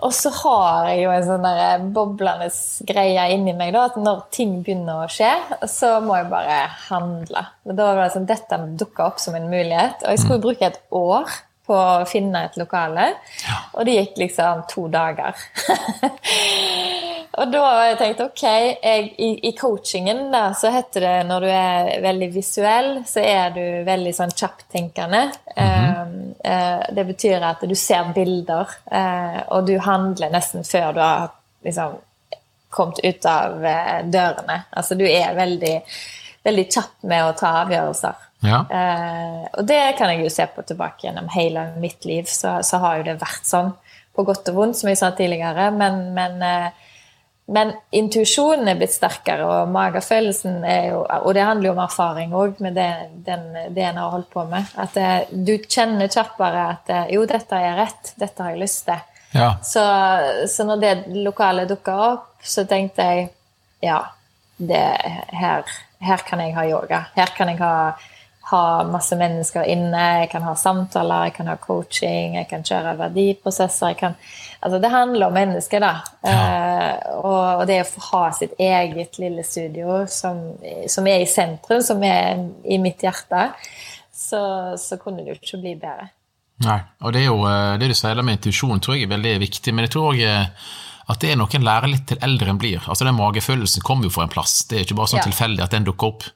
Og så har jeg jo en sånn boblende greie inni meg da, at når ting begynner å skje, så må jeg bare handle. Da var det sånn, Dette dukka opp som en mulighet, og jeg skulle bruke et år på å finne et lokale. Ja. Og det gikk liksom to dager. og da har jeg tenkt ok, jeg, i, i, coachingen da, så heter det når du er veldig visuell, så er du veldig sånn kjapptenkende. Mm -hmm. uh, det betyr at du ser bilder, uh, og du handler nesten før du har liksom kommet ut av dørene. Altså du er veldig, veldig kjapp med å ta avgjørelser. Ja. Eh, og det kan jeg jo se på tilbake gjennom hele mitt liv, så, så, har jo det vært sånn. På godt og vondt, som jeg sa tidligere. Men, men, eh, men intuisjonen er blitt sterkere, og magefølelsen er jo Og det handler jo om erfaring òg, med det, den, det en har holdt på med. At eh, du kjenner kjappere at jo, dette er rett, dette har jeg lyst til. Ja. Så, så, når det lokalet dukka opp, så tenkte jeg ja, det, her, her kan jeg ha yoga. Her kan jeg ha ha masse mennesker inne, jeg kan ha samtaler, jeg kan ha coaching, jeg kan kjøre verdiprosesser. Kan, altså det handler om mennesker, da. Ja. Uh, og, det å få ha sitt eget lille studio som, som, er i sentrum, som er i mitt hjerte, så, så kunne det jo ikke bli bedre. Nei, og det er jo eh, det du sier med intuisjon, tror jeg er veldig viktig. Men jeg tror òg eh, at det er noe en lærer litt til eldre en blir. Altså Den magefølelsen kommer jo fra en plass. Det er ikke bare sånn ja. tilfeldig at den dukker opp.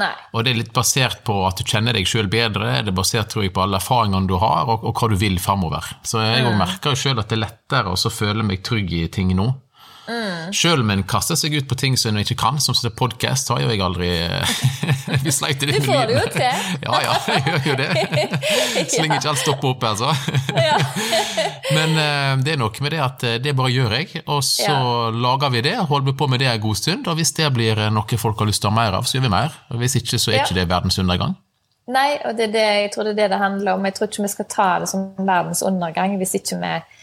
Nei. Og det er litt basert på at du kjenner deg sjøl bedre, det er basert tror jeg, på alle erfaringene du har, og, og hva du vil framover. Så jeg mm. merker jo sjøl at det er lettere å føle meg trygg i ting nå. Mm. Sjøl om en kaster seg ut på ting som en ikke kan, som podkast, har jo jeg aldri Vi sleit litt med Du får det jo til. ja, ja, jeg gjør jo det. Så lenge ikke alt stopper opp, altså. Men uh, det er noe med det at eh, det bare gjør jeg, og så ja. lager vi det, holder vi på med det en god stund, og hvis det blir noe folk har lyst til å ha mer av, så gjør vi mer. Og hvis ikke, så er ikke det verdens undergang. Nei, og det er det, jeg tror det er det det handler om. Jeg tror ikke vi skal ta det som verdens undergang hvis ikke vi eh,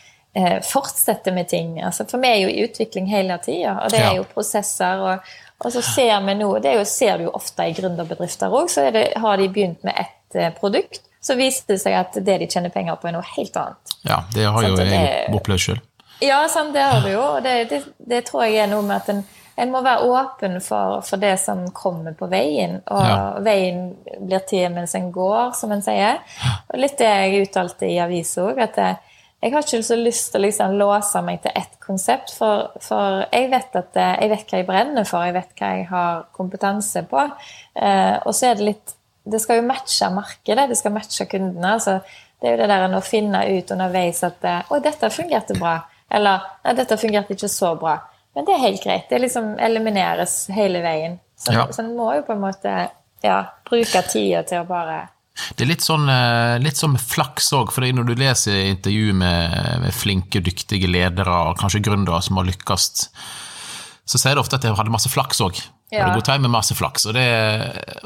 fortsette med ting. Altså, for vi er jo i utvikling hele tida, og det er jo prosesser. og, og så ser vi nå, Det jo, ser du jo ofte i gründerbedrifter òg, så det, har de begynt med ett eh, produkt. Så viser det seg at det de tjener penger på, er noe helt annet. Ja, det har jo jeg opplevd sjøl. Ja, sant, det har du jo. Og det, det, det, tror jeg er noe med at en, en må være åpen for, for, det som kommer på veien. Og ja. veien blir til mens en går, som en sier. Og litt det jeg uttalte i avisa òg, at det, jeg har ikke så lyst til å liksom låse meg til ett konsept, for, for, jeg vet at eh, jeg vet hva jeg brenner for, jeg vet hva jeg har kompetanse på. Eh, og så er det litt Det skal jo matche markedet, det skal matche kundene. altså Det er jo det der å finne ut underveis at Å, dette fungerte bra. Eller Nei, dette fungerte ikke så bra. Men det er helt greit. Det liksom elimineres hele veien. Så, ja. så en må jo på en måte ja, bruke tida til å bare det er litt sånn, eh, litt sånn med flaks òg, for når du leser intervju med, med, flinke, dyktige ledere og kanskje gründere som har lykkes, så sier de ofte at de hadde masse flaks òg. Ja. Hadde går tid med masse flaks, og det,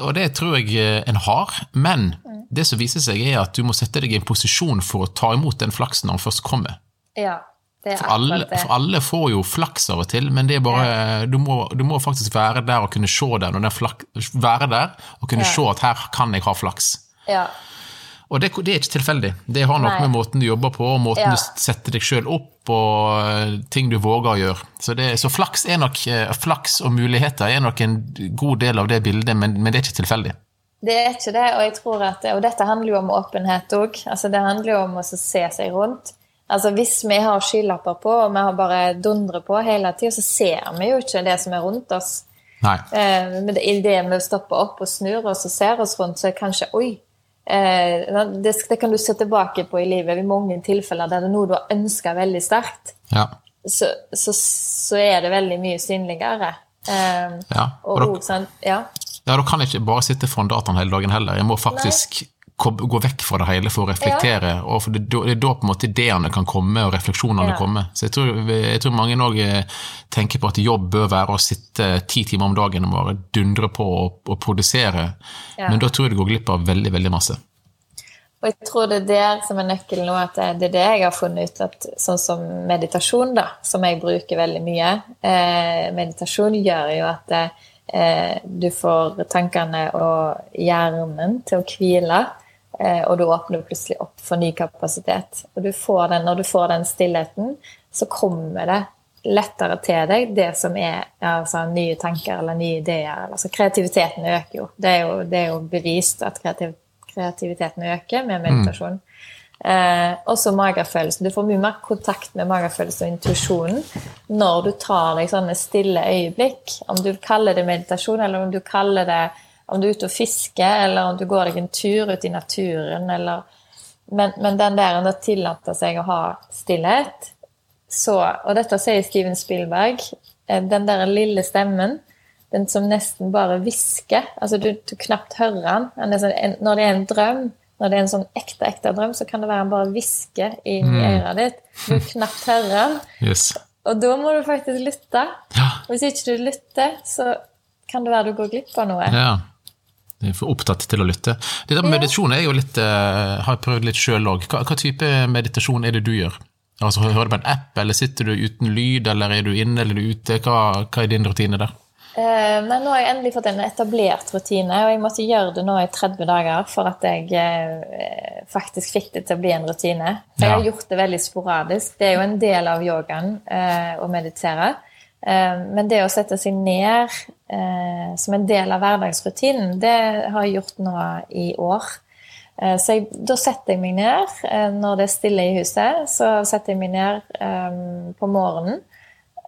og det, tror jeg eh, en har. Men det som viser seg, er at du må sette deg i en posisjon for å ta imot den flaksen når den først kommer. Ja. For alle, for alle, får jo flaks av og til, men det er bare, ja. du, må, du, må, faktisk være der og kunne se den, og den flak, være der og kunne ja. se at her kan jeg ha flaks. Ja. Og det, det, er ikke tilfeldig. Det har noe Nei. med måten du jobber på, og måten ja. du setter deg sjøl opp, og eh, ting du våger å gjøre. Så, det, så flaks, nok, eh, flaks, og muligheter er nok en god del av det bildet, men, men, det er ikke tilfeldig. Det er ikke det, og jeg tror at, og dette handler jo om åpenhet òg. Altså, det handler jo om å se seg rundt. Altså, hvis vi har skylapper på, og vi har bare dundrer på hele tida, så ser vi jo ikke det som er rundt oss. Nei. Eh, men idet vi stopper opp og snur oss og ser oss rundt, så er det kanskje Oi, det, det, kan du se tilbake på i livet i mange tilfeller der det er noe du har ønska veldig sterkt. Ja. Så, så, så, er det veldig mye synligere. Eh, ja. Og, og da, sånn, ja. ja, da kan jeg ikke bare sitte foran dataen hele dagen heller. Jeg må faktisk Nei gå vekk fra det hele for å reflektere. Ja. og Det er da på en måte ideene kan komme, og refleksjonene ja. komme. Så jeg tror, jeg tror mange òg eh, tenker på at jobb bør være å sitte ti timer om dagen og bare dundre på og, og produsere. Ja. Men da tror jeg du går glipp av veldig, veldig masse. Og jeg tror det er der som er nøkkelen nå, at det er det jeg har funnet ut at sånn som meditasjon, da, som jeg bruker veldig mye eh, Meditasjon gjør jo at eh, du får tankene og hjernen til å hvile. Eh, og du åpner plutselig opp for ny kapasitet. Og du den, når du får den stillheten, så kommer det lettere til deg det som er altså, nye tanker eller nye ideer. Altså, kreativiteten øker jo. Det er jo, det er jo bevist at kreativ, kreativiteten øker med meditasjon. Mm. Eh, også magefølelsen. Du får mye mer kontakt med magefølelsen og intuisjonen når du tar deg sånne stille øyeblikk. Om du kaller det meditasjon, eller om du kaller det om du er ute og fisker, eller om du går deg en tur ut i naturen, eller Men, men den der å tillate seg å ha stillhet, så Og dette sier Steven Spielberg. Eh, den der lille stemmen, den som nesten bare hvisker Altså, du, du, knapt hører den. Sånn, når det er en drøm, når det er en sånn ekte, ekte drøm, så kan det være han bare hvisker inn i mm. øret ditt. Du knapt hører den. Yes. Og da må du faktisk lytte. Ja. Hvis ikke du lytter, så kan det være du går glipp av noe. Ja. Er for opptatt til å lytte. Dette med meditasjon er jo litt, uh, har jeg prøvd litt sjøl òg. Hva, hva, type meditasjon er det du gjør? Altså, Hører du på en app, eller sitter du uten lyd, eller er du inne eller er du ute? Hva, hva er din rutine der? Uh, men nå har jeg endelig fått en etablert rutine, og jeg måtte gjøre det nå i 30 dager for at jeg uh, faktisk fikk det til å bli en rutine. For ja. jeg har gjort det veldig sporadisk. Det er jo en del av yogaen å meditere. Eh, men det å sette seg ned eh, som en del av hverdagsrutinen, det har jeg gjort nå i år. Eh, så jeg, da setter jeg meg ned når det er stille i huset. Så setter jeg meg ned på morgenen.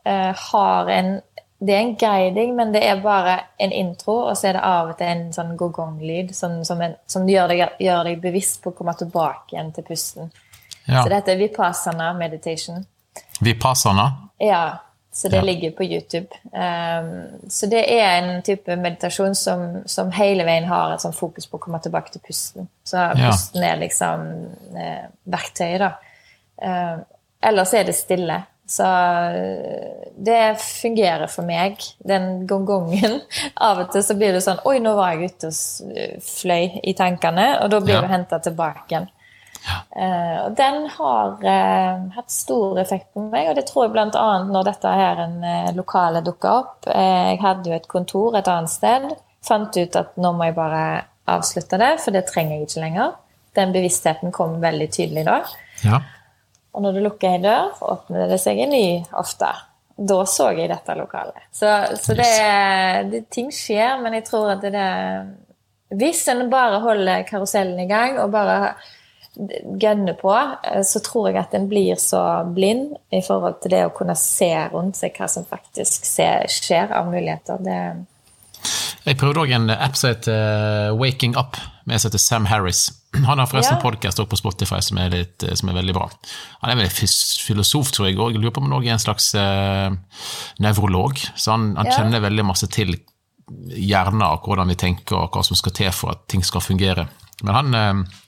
Har en det er en guiding, men det er bare en intro, og så er det av og til en sånn gogong-lyd som, som, som gjør, deg, gjør, deg, bevisst på å komme tilbake igjen til pusten. Ja. Så dette er vipassana meditation. Vipassana? Ja. Så det ja. ligger på YouTube. Um, så det er en type meditasjon som, som hele veien har et sånn fokus på å komme tilbake til pusten. Så ja. pusten er liksom eh, verktøyet, da. Uh, ellers er det stille. Så uh, det fungerer for meg, den gongongen. Av og til så blir det sånn Oi, nå var jeg ute og fløy i tankene, og da blir ja. du henta tilbake igjen. Uh, og den har uh, hatt stor effekt på meg, og det tror jeg bl.a. når dette her en uh, lokale dukka opp. jeg hadde jo et kontor et annet sted. Fant ut at nå må jeg bare avslutte det, for det trenger jeg ikke lenger. Den bevisstheten kom veldig tydelig da. Ja. Og når du lukker ei dør, åpner det seg en ny ofte. Da så jeg dette lokalet. Så, så det, det, ting skjer, men jeg tror at det, det Hvis en bare holder karusellen i gang og bare gønner på, eh, så tror jeg at en blir så blind i forhold til det å kunne se rundt seg hva som faktisk skjer av muligheter. Det Jeg prøvde òg en app som heter Waking Up, med som heter Sam Harris. Han har forresten ja. podkast på Spotify som er, litt, som er, veldig bra. Han er vel filosof, tror jeg og jeg Lurer på om han er en slags uh, nevrolog. Så han, han ja. kjenner veldig masse til hjernen og hvordan vi tenker, og hva som skal til for at ting skal fungere. Men han uh,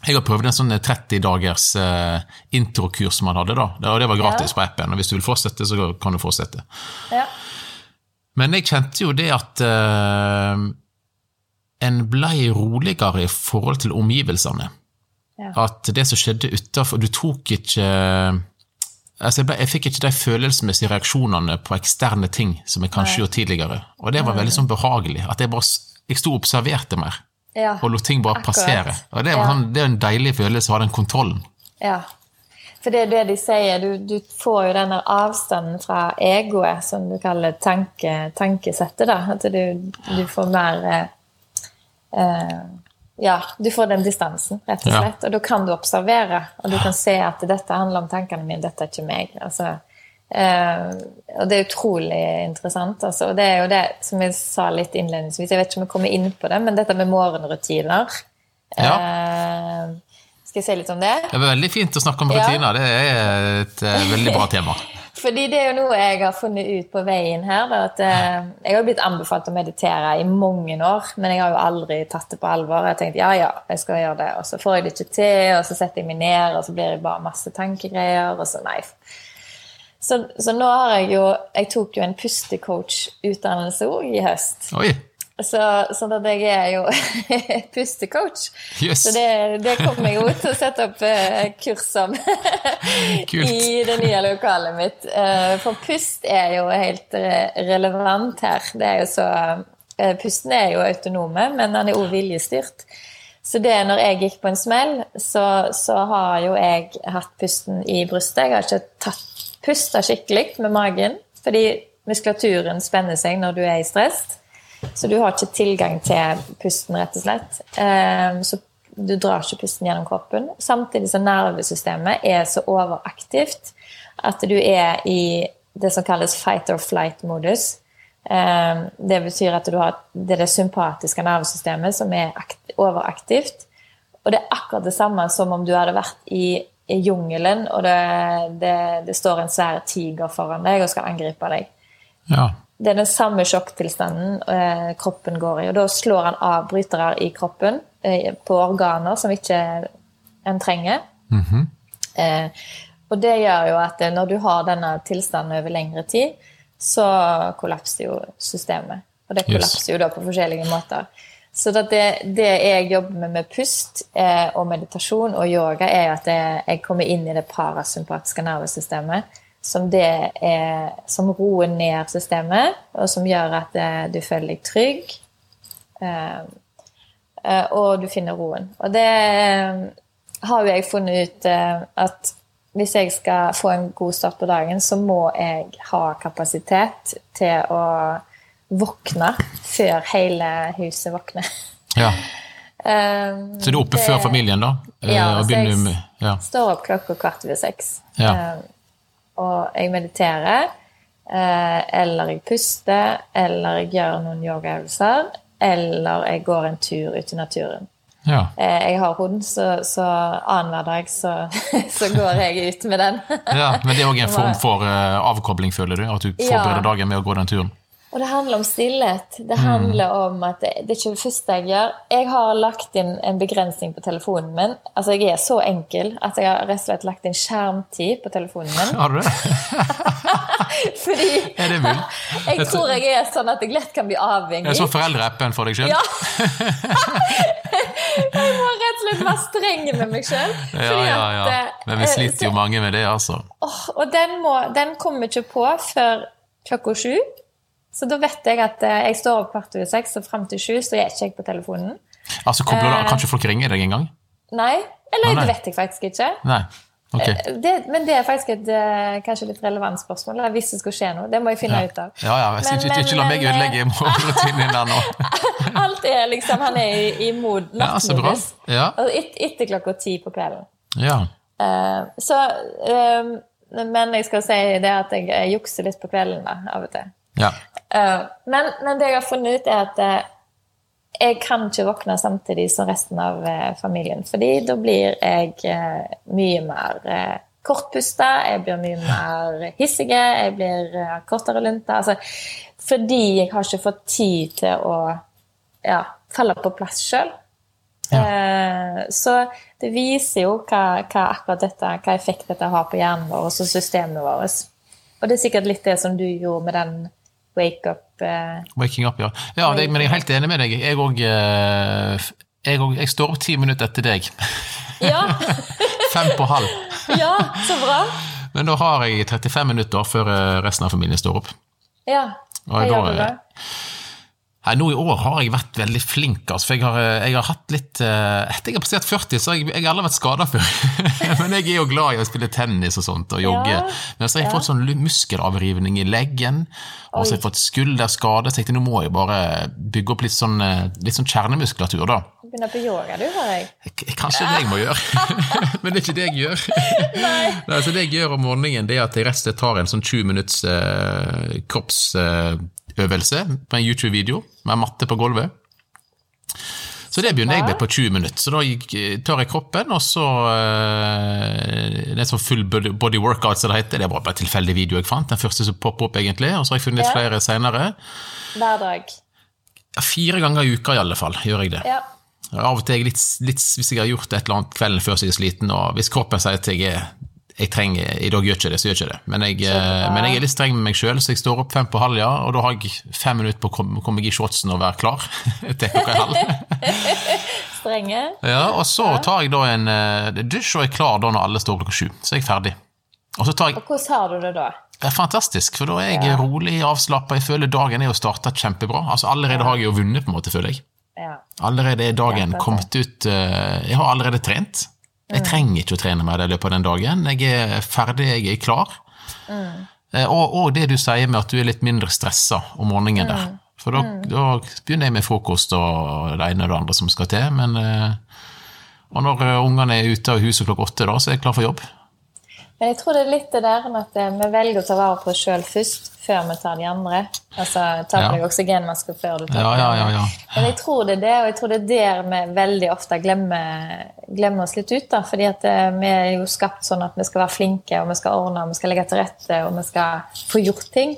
jeg har prøvd en sånn 30 dagers uh, introkurs som han hadde, da. og det var gratis ja. på appen. og Hvis du vil fortsette, så kan du fortsette. Ja. Men jeg kjente jo det at uh, en blei roligere i forhold til omgivelsene. Ja. At det som skjedde utafor Du tok ikke altså jeg, ble, jeg, fikk ikke de følelsesmessige reaksjonene på eksterne ting som jeg kanskje gjorde tidligere. Og det var veldig sånn behagelig. At jeg bare jeg sto og observerte mer ja, og lot ting bare akkurat. passere. Og det, sånn, det, er en deilig følelse å ha den kontrollen. Ja, for det er det de sier. Du, du får jo denne avstanden fra egoet, som du kaller tanke, tankesettet. da, At du, du får mer eh, eh, Ja, du får den distansen, rett og slett. Ja. Og da kan du observere, og du kan se at dette handler om tankene mine, dette er ikke meg. altså Uh, og det er utrolig interessant. Altså. Og det er jo det som jeg sa litt innledningsvis, jeg vet ikke om jeg kommer inn på det, men dette med morgenrutiner. Ja. Uh, skal jeg si litt om det? Det er veldig fint å snakke om rutiner. Ja. Det er et uh, veldig bra tema. Fordi det er jo noe jeg har funnet ut på veien her. Da, at Jeg har blitt anbefalt å meditere i mange år, men jeg har jo aldri tatt det på alvor. Jeg har tenkt ja, ja, jeg skal gjøre det, og så får jeg det ikke til, og så setter jeg meg ned, og så blir det bare masse tankegreier, og så nei. Så, så, nå har jeg jo Jeg tok jo en pustecoach-utdannelse òg i høst. Oi. Så, så jeg er jo pustecoach. Yes. Så det, det kommer jeg jo til å sette opp uh, kurs om i det nye lokalet mitt. Uh, for pust er jo helt relevant her. Det er jo så Pusten er jo autonome, men den er òg viljestyrt. Så det når jeg gikk på en smell, så, så har jo jeg hatt pusten i brystet. Jeg har ikke tatt Puste skikkelig med magen, fordi muskulaturen spenner seg når du er i stress. Så du har ikke tilgang til pusten, rett og slett. Ehm, så du drar ikke pusten gjennom kroppen. Samtidig som nervesystemet er så overaktivt at du er i det som kalles fight or flight-modus. Ehm, det betyr at har det, er det sympatiske nervesystemet som er overaktivt. Og det er akkurat det samme som om du hadde vært i i jungelen, og det, det, det, står en svær tiger foran deg og skal angripe deg. Ja. Det er den samme sjokktilstanden eh, kroppen går i. Og da slår han av brytere i kroppen eh, på organer som ikke en trenger. Mm -hmm. eh, og det gjør jo at eh, når du har denne tilstanden over lengre tid, så kollapser jo systemet. Og det kollapser yes. jo da på forskjellige måter. Så det, det, jeg jobber med med pust eh, og meditasjon og yoga, er at jeg kommer inn i det parasympatiske nervesystemet. Som, er, som roer ned systemet, og som gjør at eh, du føler deg trygg. Eh, eh og du finner roen. Og det eh, har jo jeg funnet ut eh, at hvis jeg skal få en god start på dagen, så må jeg ha kapasitet til å våkne før hele huset våkner. Ja. Um, så du er oppe det, før familien, da? Eh, ja, så jeg med, ja. står opp klokka kvart over seks. Ja. Um, og jeg mediterer, uh, eller jeg puster, eller jeg gjør noen yogaøvelser, eller jeg går en tur ut i naturen. Ja. Uh, jeg har hund, så, så annenhver dag så, så, går jeg ut med den. ja, Men det er òg en form for avkobling, føler du? At du forbereder dagen med å gå den turen? Og det handler om stillhet. Det mm. handler om at det, det er ikke det første jeg gjør. Jeg har lagt inn en begrensning på telefonen min. Altså, Jeg er så enkel at jeg har rett og slett lagt inn skjermtid på telefonen min. Har du det? Fordi er det mulig? jeg tror jeg er sånn at jeg lett kan bli avhengig. Det er sånn foreldreappen for deg sjøl? Ja. jeg må rett og slett være streng med meg sjøl. Ja, ja, ja. Eh, Men vi sliter jo mange med det, altså. og den, må, den kommer ikke på før klokka sju. Så da vet jeg at eh, jeg står opp kvart over seks, og fram til sju så er ikke jeg på telefonen. Altså, kobler du, Kan ikke folk ringe deg engang? Nei. Eller det vet jeg faktisk ikke. Nei. Okay. Eh, det, men det er faktisk et eh, kanskje litt relevant spørsmål. Eller hvis det skulle skje noe. Det må jeg finne ja. ut av. Ja, ja, men, ikke, ikke, ikke, la meg ødelegge morgenrutinen din nå. Alt er liksom Han er i, i mod nattmodus. Ja, ja. Et, etter klokka ti på kvelden. Ja. Uh, så um, Men jeg skal si det at jeg, jeg jukser litt på kvelden da, av og til. Ja. Uh, men, men, det jeg har funnet ut, er at uh, jeg kan ikke våkne samtidig som resten av uh, familien. fordi da blir jeg mye mer kortpusta, jeg blir mye mer hissige, jeg blir kortere lunta. Altså, fordi jeg har ikke fått tid til å ja, falle på plass sjøl. Ja. Så det viser jo hva, hva, akkurat dette, hva effekt dette har på hjernen vår og systemet vårt. Og det er sikkert litt det som du gjorde med den wake up. Uh, Waking up, ja. ja det, men jeg er helt enig med deg. Jeg òg uh, jeg, står opp ti minutter etter deg. Ja. Fem på halv. ja, så bra. Men da har jeg 35 minutter før eh, resten av familien står opp. Ja, jeg gjør det? Nei, nå i år har jeg vært veldig flink. Altså, for jeg har, eh, jeg har hatt litt uh, Etter jeg har passert 40, så har jeg, jeg har aldri vært skada før. Men jeg er jo glad i å spille tennis og sånt, og jogge. Ja, Men så har jeg ja. fått sånn muskelavrivning i leggen, og så har jeg fått skulderskade. Så jeg tenkte nå må jeg bare bygge opp litt sånn, eh, litt sånn kjernemuskulatur, da. Begynner på yoga, du, hører jeg. Kanskje det jeg må gjøre. Men det er ikke det jeg gjør. Nei. Nei, så det jeg gjør om morgenen, det er at jeg rett og slett tar en sånn 20 minutts eh, kropps... Uh, øvelse på en YouTube-video med matte på gulvet. Så det begynner jeg med på 20 minutter. Så da tar jeg kroppen, og så uh, Det er sånn full body workout, som det heter. Det var bare en tilfeldig video jeg fant. Den første som popper opp, egentlig. Og så har jeg funnet ja. flere seinere. Hver dag? Ja, fire ganger i uka i alle fall gjør jeg det. Ja. Av og til litt, litt, hvis jeg har gjort et eller annet kvelden før så jeg er sliten, og hvis kroppen sier at jeg er jeg trenger, I dag gjør ikke det, så gjør ikke det. Men jeg, eh, men jeg er litt streng med meg sjøl, så jeg står opp fem på halv, ja, og da har jeg fem minutter på å komme, komme i shotsen og være klar til klokka halv. Strenge. Ja, og så tar jeg da en uh, dusj og er klar da når alle står klokka sju. Så er jeg ferdig. Og, så tar jeg, og hvordan har du det da? Det er fantastisk, for da er jeg ja. rolig, avslappa. Jeg føler dagen er jo starta kjempebra. Altså Allerede har jeg jo vunnet, på en måte, føler jeg. Ja. Allerede er dagen kommet ut uh, Jeg har allerede trent. Jeg trenger ikke å trene mer i løpet av den dagen. Jeg er ferdig, jeg er klar. Mm. Og, og, det du sier med at du er litt mindre stressa om morgenen der. Mm. For da, mm. da, begynner jeg med frokost og det ene og det andre som skal til. Men, eh, og når eh, ungene er ute av huset klokka åtte, da, så er jeg klar for jobb. Men jeg tror det er litt det der med at eh, vi velger å ta vare på oss sjøl først, før vi tar de andre. Altså ta på deg ja. oksygenmaske før du tar ja, ja, ja, Men jeg tror det er det, og jeg tror det er der vi veldig ofte glemmer, glemmer oss litt ut. da, fordi at eh, vi er jo skapt sånn at vi skal være flinke, og vi skal ordne, og vi skal legge til rette, og vi skal få gjort ting.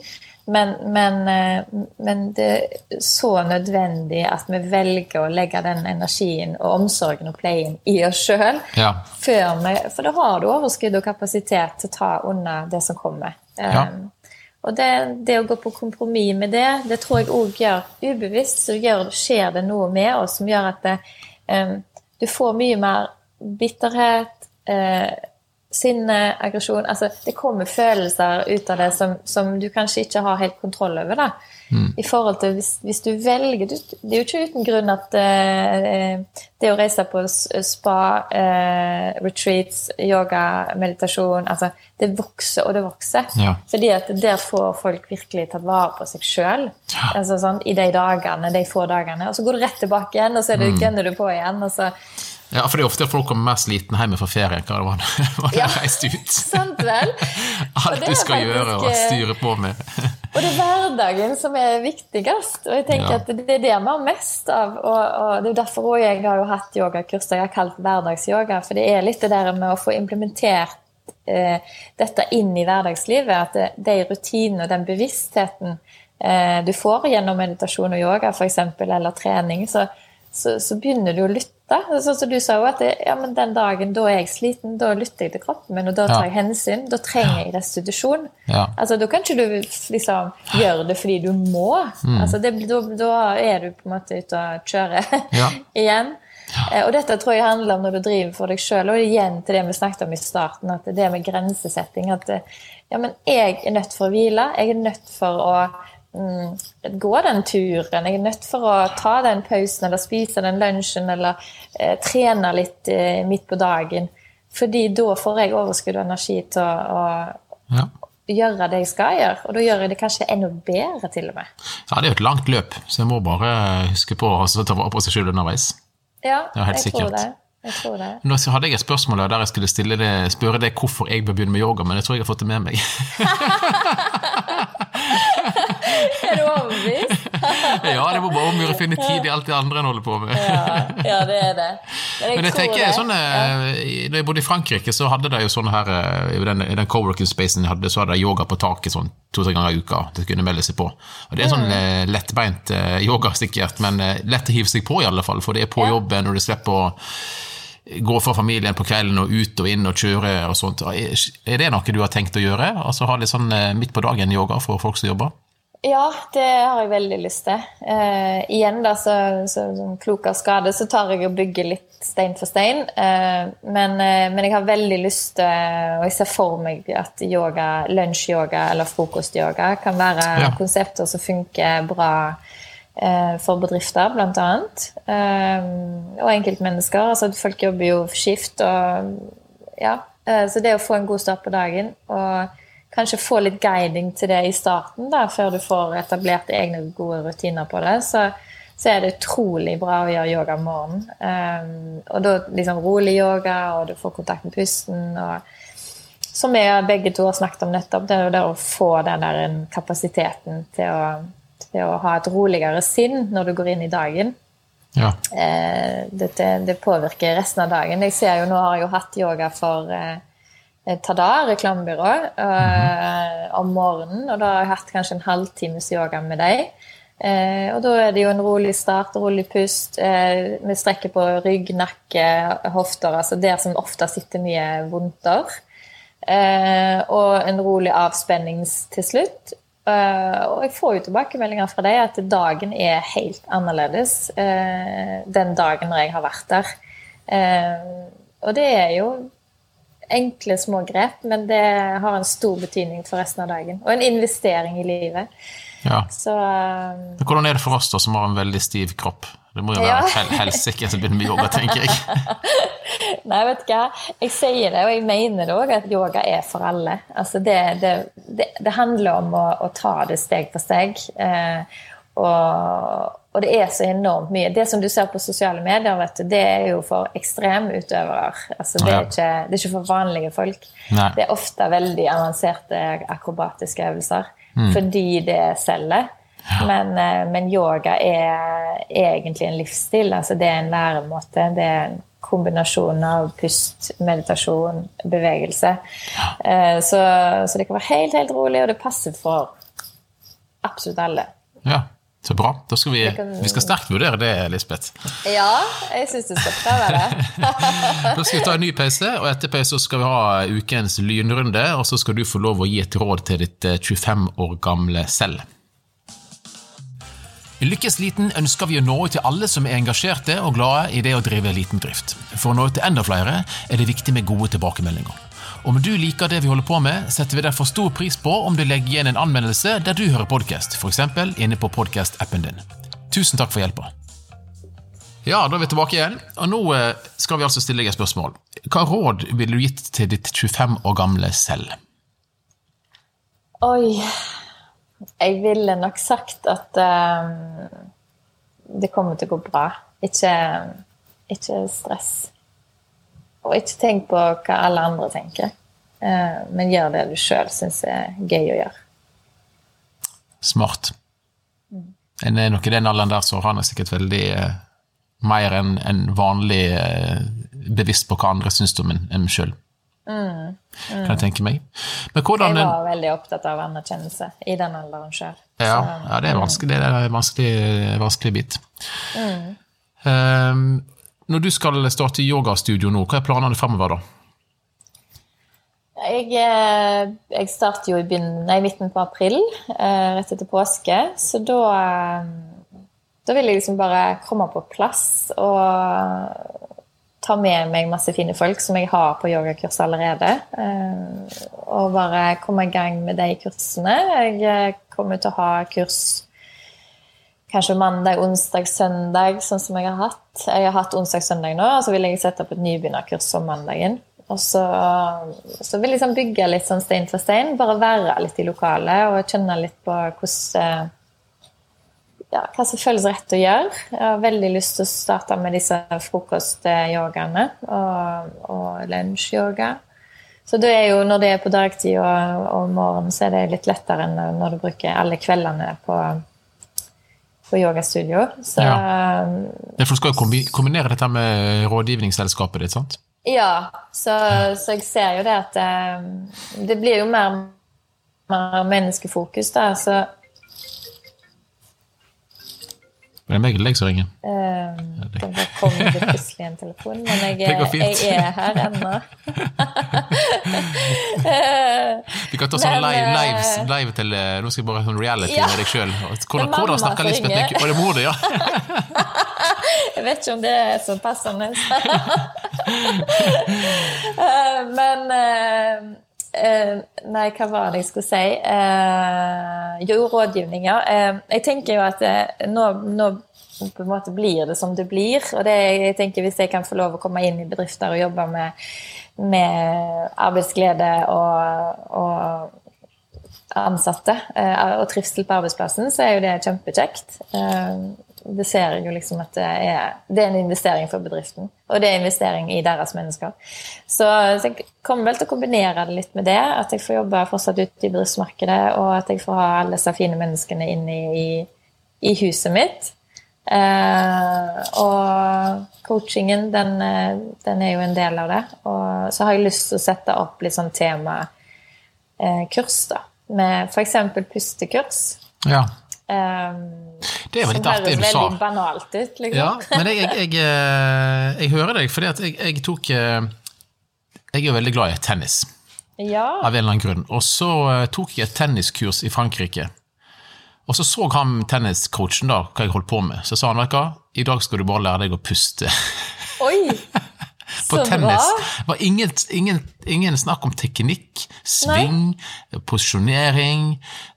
Men, men, eh, men, det er så nødvendig at vi velger å legge den energien og omsorgen og pleien i oss sjøl. Ja. For da har du overskudd og kapasitet til å ta unna det som kommer. Ja. Um, og det, det, å gå på kompromiss med det, det tror jeg òg gjør ubevisst, så gjør, skjer det noe med oss som gjør at det, um, du får mye mer bitterhet. Uh, sinne, aggresjon altså, Det kommer følelser ut av det som, som, du kanskje ikke har helt kontroll over. da. Mm. I forhold til hvis, hvis, du velger Det er jo ikke uten grunn at uh, det å reise på spa, uh, retreats, yoga, meditasjon altså, Det vokser og det vokser. Ja. Fordi at der får folk virkelig tatt vare på seg sjøl ja. altså, sånn, i de dagene, de få dagene. Og så går du rett tilbake igjen, og så er det, mm. gønner du på igjen. og så ja, for det er ofte at folk kommer mer slitne hjemme fra ferie enn hva det var da de reiste ut. Sant vel? Alt du skal gjøre og styre på med. og det er hverdagen som er viktigst, og jeg tenker ja. at det er det vi har mest av. Og, og det er derfor jeg har jo hatt yogakurs jeg har kalt hverdagsyoga, for det er litt det der med å få implementert eh, dette inn i hverdagslivet. At det, de rutinene og den bevisstheten eh, du får gjennom meditasjon og yoga f.eks., eller trening, så, så, så begynner du å lytte da. Sånn som du sa jo, at det, ja, men den dagen da er jeg sliten, da lytter jeg til kroppen min, og da tar jeg hensyn. Da trenger jeg restitusjon. Ja. Altså, Da kan ikke du liksom gjøre det fordi du må. Mm. Altså, det, da, da, er du på en måte ute og kjører ja. igjen. Ja. og dette tror jeg handler om når du driver for deg sjøl, og igjen til det vi snakket om i starten, at det med grensesetting. At ja, men jeg er nødt for å hvile. Jeg er nødt for å mm, gå den turen. Jeg er nødt for å ta den pausen eller spise den lunsjen eller eh, trene litt eh, midt på dagen. Fordi da får jeg overskudd og energi til å, å ja. gjøre det jeg skal gjøre. Og da gjør jeg det kanskje enda bedre, til og med. Ja, det er jo et langt løp, så jeg må bare huske på å ta vare på seg sjøl underveis. Ja, det helt jeg sikkert. tror det. Jeg tror det. Nå hadde jeg et spørsmål der jeg skulle det, spørre deg hvorfor jeg bør begynne med yoga, men jeg tror jeg har fått det med meg. er du overbevist? Ja, det må bare om å finne tid i alt det andre en holder på med. ja, ja, det er det. Men jeg, Men jeg tenker, det. Sånne, ja. Da jeg bodde i Frankrike, så hadde de jo sånne her I den, i den co-working spacen jeg hadde, så hadde de yoga på taket sånn to-tre ganger i uka. Det kunne melde seg på. Og Det er sånn mm. lettbeint yoga, sikkert, men lett å hive seg på, i alle fall. For det er på ja. jobben, og du slipper å gå for familien på kvelden og ut og inn og kjøre og sånt. Er det noe du har tenkt å gjøre? Altså Ha litt sånn eh, midt på dagen-yoga for folk som jobber? Ja, det har jeg veldig lyst til. Eh, igjen, da, så, så, som klok av skade, så tar jeg og bygger litt stein for stein. Eh, men, eh, men, jeg har veldig lyst til Og jeg ser for meg at yoga, lunsjyoga eller frokostyoga kan være ja. konsepter som funker bra Eh, for bedrifter, bl.a. Eh, og enkeltmennesker. Altså folk jobber jo skift og Ja. Eh, så det å få en god start på dagen og kanskje få litt guiding til det i starten, da, før du får etablert egne gode rutiner på det, så, så er det utrolig bra å gjøre yoga om morgenen. Um, og da liksom rolig yoga, og du får kontakt med pusten. og Som vi begge to har snakket om nettopp, det er jo det å få den der kapasiteten til å til å ha et roligere sinn når du går inn i dagen. Ja. Eh, det, det påvirker resten av dagen. Jeg ser jo, Nå har jeg jo hatt yoga for eh, Tada, reklamebyrå, eh, mm. om morgenen. Og da har jeg hatt kanskje en halvtimes yoga med deg. Eh, og da er det jo en rolig start, rolig pust. Eh, vi strekker på rygg, nakke, hofter, altså der som ofte sitter mye vondter. Eh, og en rolig avspenning til slutt. Uh, og jeg får jo tilbakemeldinger fra deg at dagen er helt annerledes uh, den dagen når jeg har vært der. Og det er jo enkle, små grep, men det har en stor betydning for resten av dagen. Og en investering i livet. Ja. Så, Hvordan er det for oss da, som har en veldig stiv kropp? Det må jo være ja. helsike som begynner med yoga, tenker jeg. Nei, vet du hva. Jeg sier det, og jeg mener det òg, at yoga er for alle. Altså det, det, det, det handler om å, å, ta det steg for steg. Eh, og, og, det er så enormt mye. Det som du ser på sosiale medier, du, det er jo for ekstremutøvere. Altså, det, er ikke, det er ikke for vanlige folk. Nei. Det er ofte veldig avanserte akrobatiske øvelser mm. fordi det selger. Men, eh, men, yoga er egentlig en livsstil. Altså det er en læremåte. Det er en kombinasjon av pust, meditasjon, bevegelse. Ja. Så, så, det kan være helt, helt rolig, og det passer for absolutt alle. Ja, så bra. Da skal vi, kan... vi skal sterkt vurdere det, Lisbeth. Ja, jeg syns du skal prøve det. da skal vi ta en ny pause, og etter pause skal vi ha ukens lynrunde. Og så skal du få lov å gi et råd til ditt 25 eh, år gamle selv. I Lykkes Liten ønsker vi å nå ut til alle som er engasjerte og glade i det å drive liten drift. For å nå ut til enda flere er det viktig med gode tilbakemeldinger. Om du liker det vi holder på med, setter vi derfor stor pris på om du legger igjen en anmeldelse der du hører podkast, f.eks. inne på podkast-appen din. Tusen takk for hjelpa. Ja, da er vi tilbake igjen, og nå eh, skal vi altså stille deg et spørsmål. Hva råd ville du gitt til ditt 25 år gamle selv? Oi jeg ville nok sagt at um, det kommer til å gå bra. Ikke, ikke, stress. Og ikke tenk på hva alle andre tenker, uh, men gjør det du sjøl syns er gøy å gjøre. Smart. En er nok i den alderen der så har han sikkert veldig eh, mer enn en vanlig eh, bevisst på hva andre syns om en, en sjøl. Mm, mm. Kan jeg tenke meg. Hvordan, jeg var veldig opptatt av anerkjennelse i den alderen sjøl. Ja, ja, det er vanskelig, det er en vanskelig, vanskelig bit. Mm. Um, når du skal starte yogastudio nå, hva er planene fremover da? Jeg, eh, jeg starter jo i nei, midten på april, eh, rett etter påske. Så da, eh, da vil jeg liksom bare komme på plass og ta med meg masse fine folk som jeg har på yogakurs allerede. Og bare komme i gang med de kursene. Jeg kommer til å ha kurs kanskje mandag, onsdag, søndag, sånn som jeg har hatt. Jeg har hatt onsdag, søndag nå, og så vil jeg sette opp et nybegynnerkurs om mandagen. Og så, så vil jeg liksom bygge litt sånn stein for stein. Bare være litt i lokalet og kjenne litt på hvordan eh, ja, hva som føles rett å gjøre. Jeg har veldig lyst til å starte med disse frokostyogaene og, og lunsjyoga. Så det er jo, når det er på dagtid og, og morgen, så er det litt lettere enn når du bruker alle kveldene på, på yogastudio. Så, ja. ja. For du skal jo kombinere dette med rådgivningsselskapet ditt, sant? Ja, så, så, jeg ser jo det at det blir jo mer, mer menneskefokus, da. Så er det meg eller deg som ringer? Uh, det kom det plutselig en telefon, men jeg, jeg er her ennå. Vi kan ta sånn live, eh, live, live, til eh, Nå skal jeg bare sånn reality ja, med deg sjøl. Hvordan, hvordan snakker Lisbeth? Å, det mor di, ja? jeg vet ikke om det er så passende. men Uh, nei, hva var det jeg skulle si? Uh, jo, rådgivning, ja. Uh, jeg tenker jo at nå, nå, på en måte blir det som det blir. Og det, jeg tenker hvis jeg kan få lov å komme inn i bedrifter og jobbe med, med arbeidsglede og, og ansatte og trivsel på arbeidsplassen, så er jo det kjempekjekt det ser jeg jo liksom at det er, det er, en investering for bedriften. Og det er investering i deres mennesker. Så, så, jeg kommer vel til å kombinere det litt med det. At jeg får jobbe fortsatt ute i bedriftsmarkedet, og at jeg får ha alle disse fine menneskene inn i, i huset mitt. Eh, og coachingen, den, den, er jo en del av det. Og så har jeg lyst til å sette opp litt sånn temakurs, eh, da. Med f.eks. pustekurs. Ja. Um, det var litt artig du sa. Som høres veldig banalt ut. Liksom. Ja, men jeg, jeg, jeg, eh, jeg hører deg, fordi jeg, jeg, tok eh, Jeg er veldig glad i tennis. Ja. Av en eller annen grunn. Og så eh, tok jeg et tenniskurs i Frankrike. Og så så han tenniscoachen da, hva jeg holdt på med. Så sa han vet du hva, i dag skal du bare lære deg å puste. Oi! på tennis. Det var ingen, ingen, ingen, snakk om teknikk, sving, Nei. posisjonering.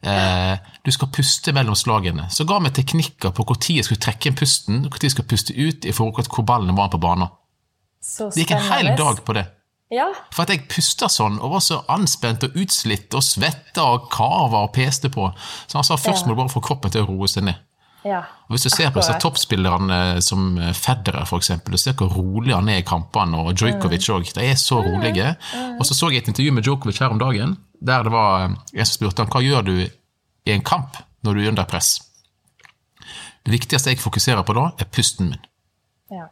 Eh, du skal puste mellom slagene. Så ga vi teknikker på når jeg skulle trekke inn pusten, når jeg skulle puste ut i forhold til hvor ballen var på banen. Det gikk en hel dag på det. Ja. For at jeg pusta sånn og var så anspent og utslitt og svetta og kava og peste på. Så han sa først må du bare få kroppen til å roe seg ned. Ja, og Hvis du ser på disse toppspillerne eh, som eh, Federer, f.eks., du ser hvor rolig han er i kampene, og Djokovic òg. Mm. De er så rolige. Mm. Og så så jeg et intervju med Djokovic her om dagen, der det var eh, en som spurte han hva gjør du i en kamp når du er under press. Det viktigste jeg fokuserer på da, er pusten min. Ja.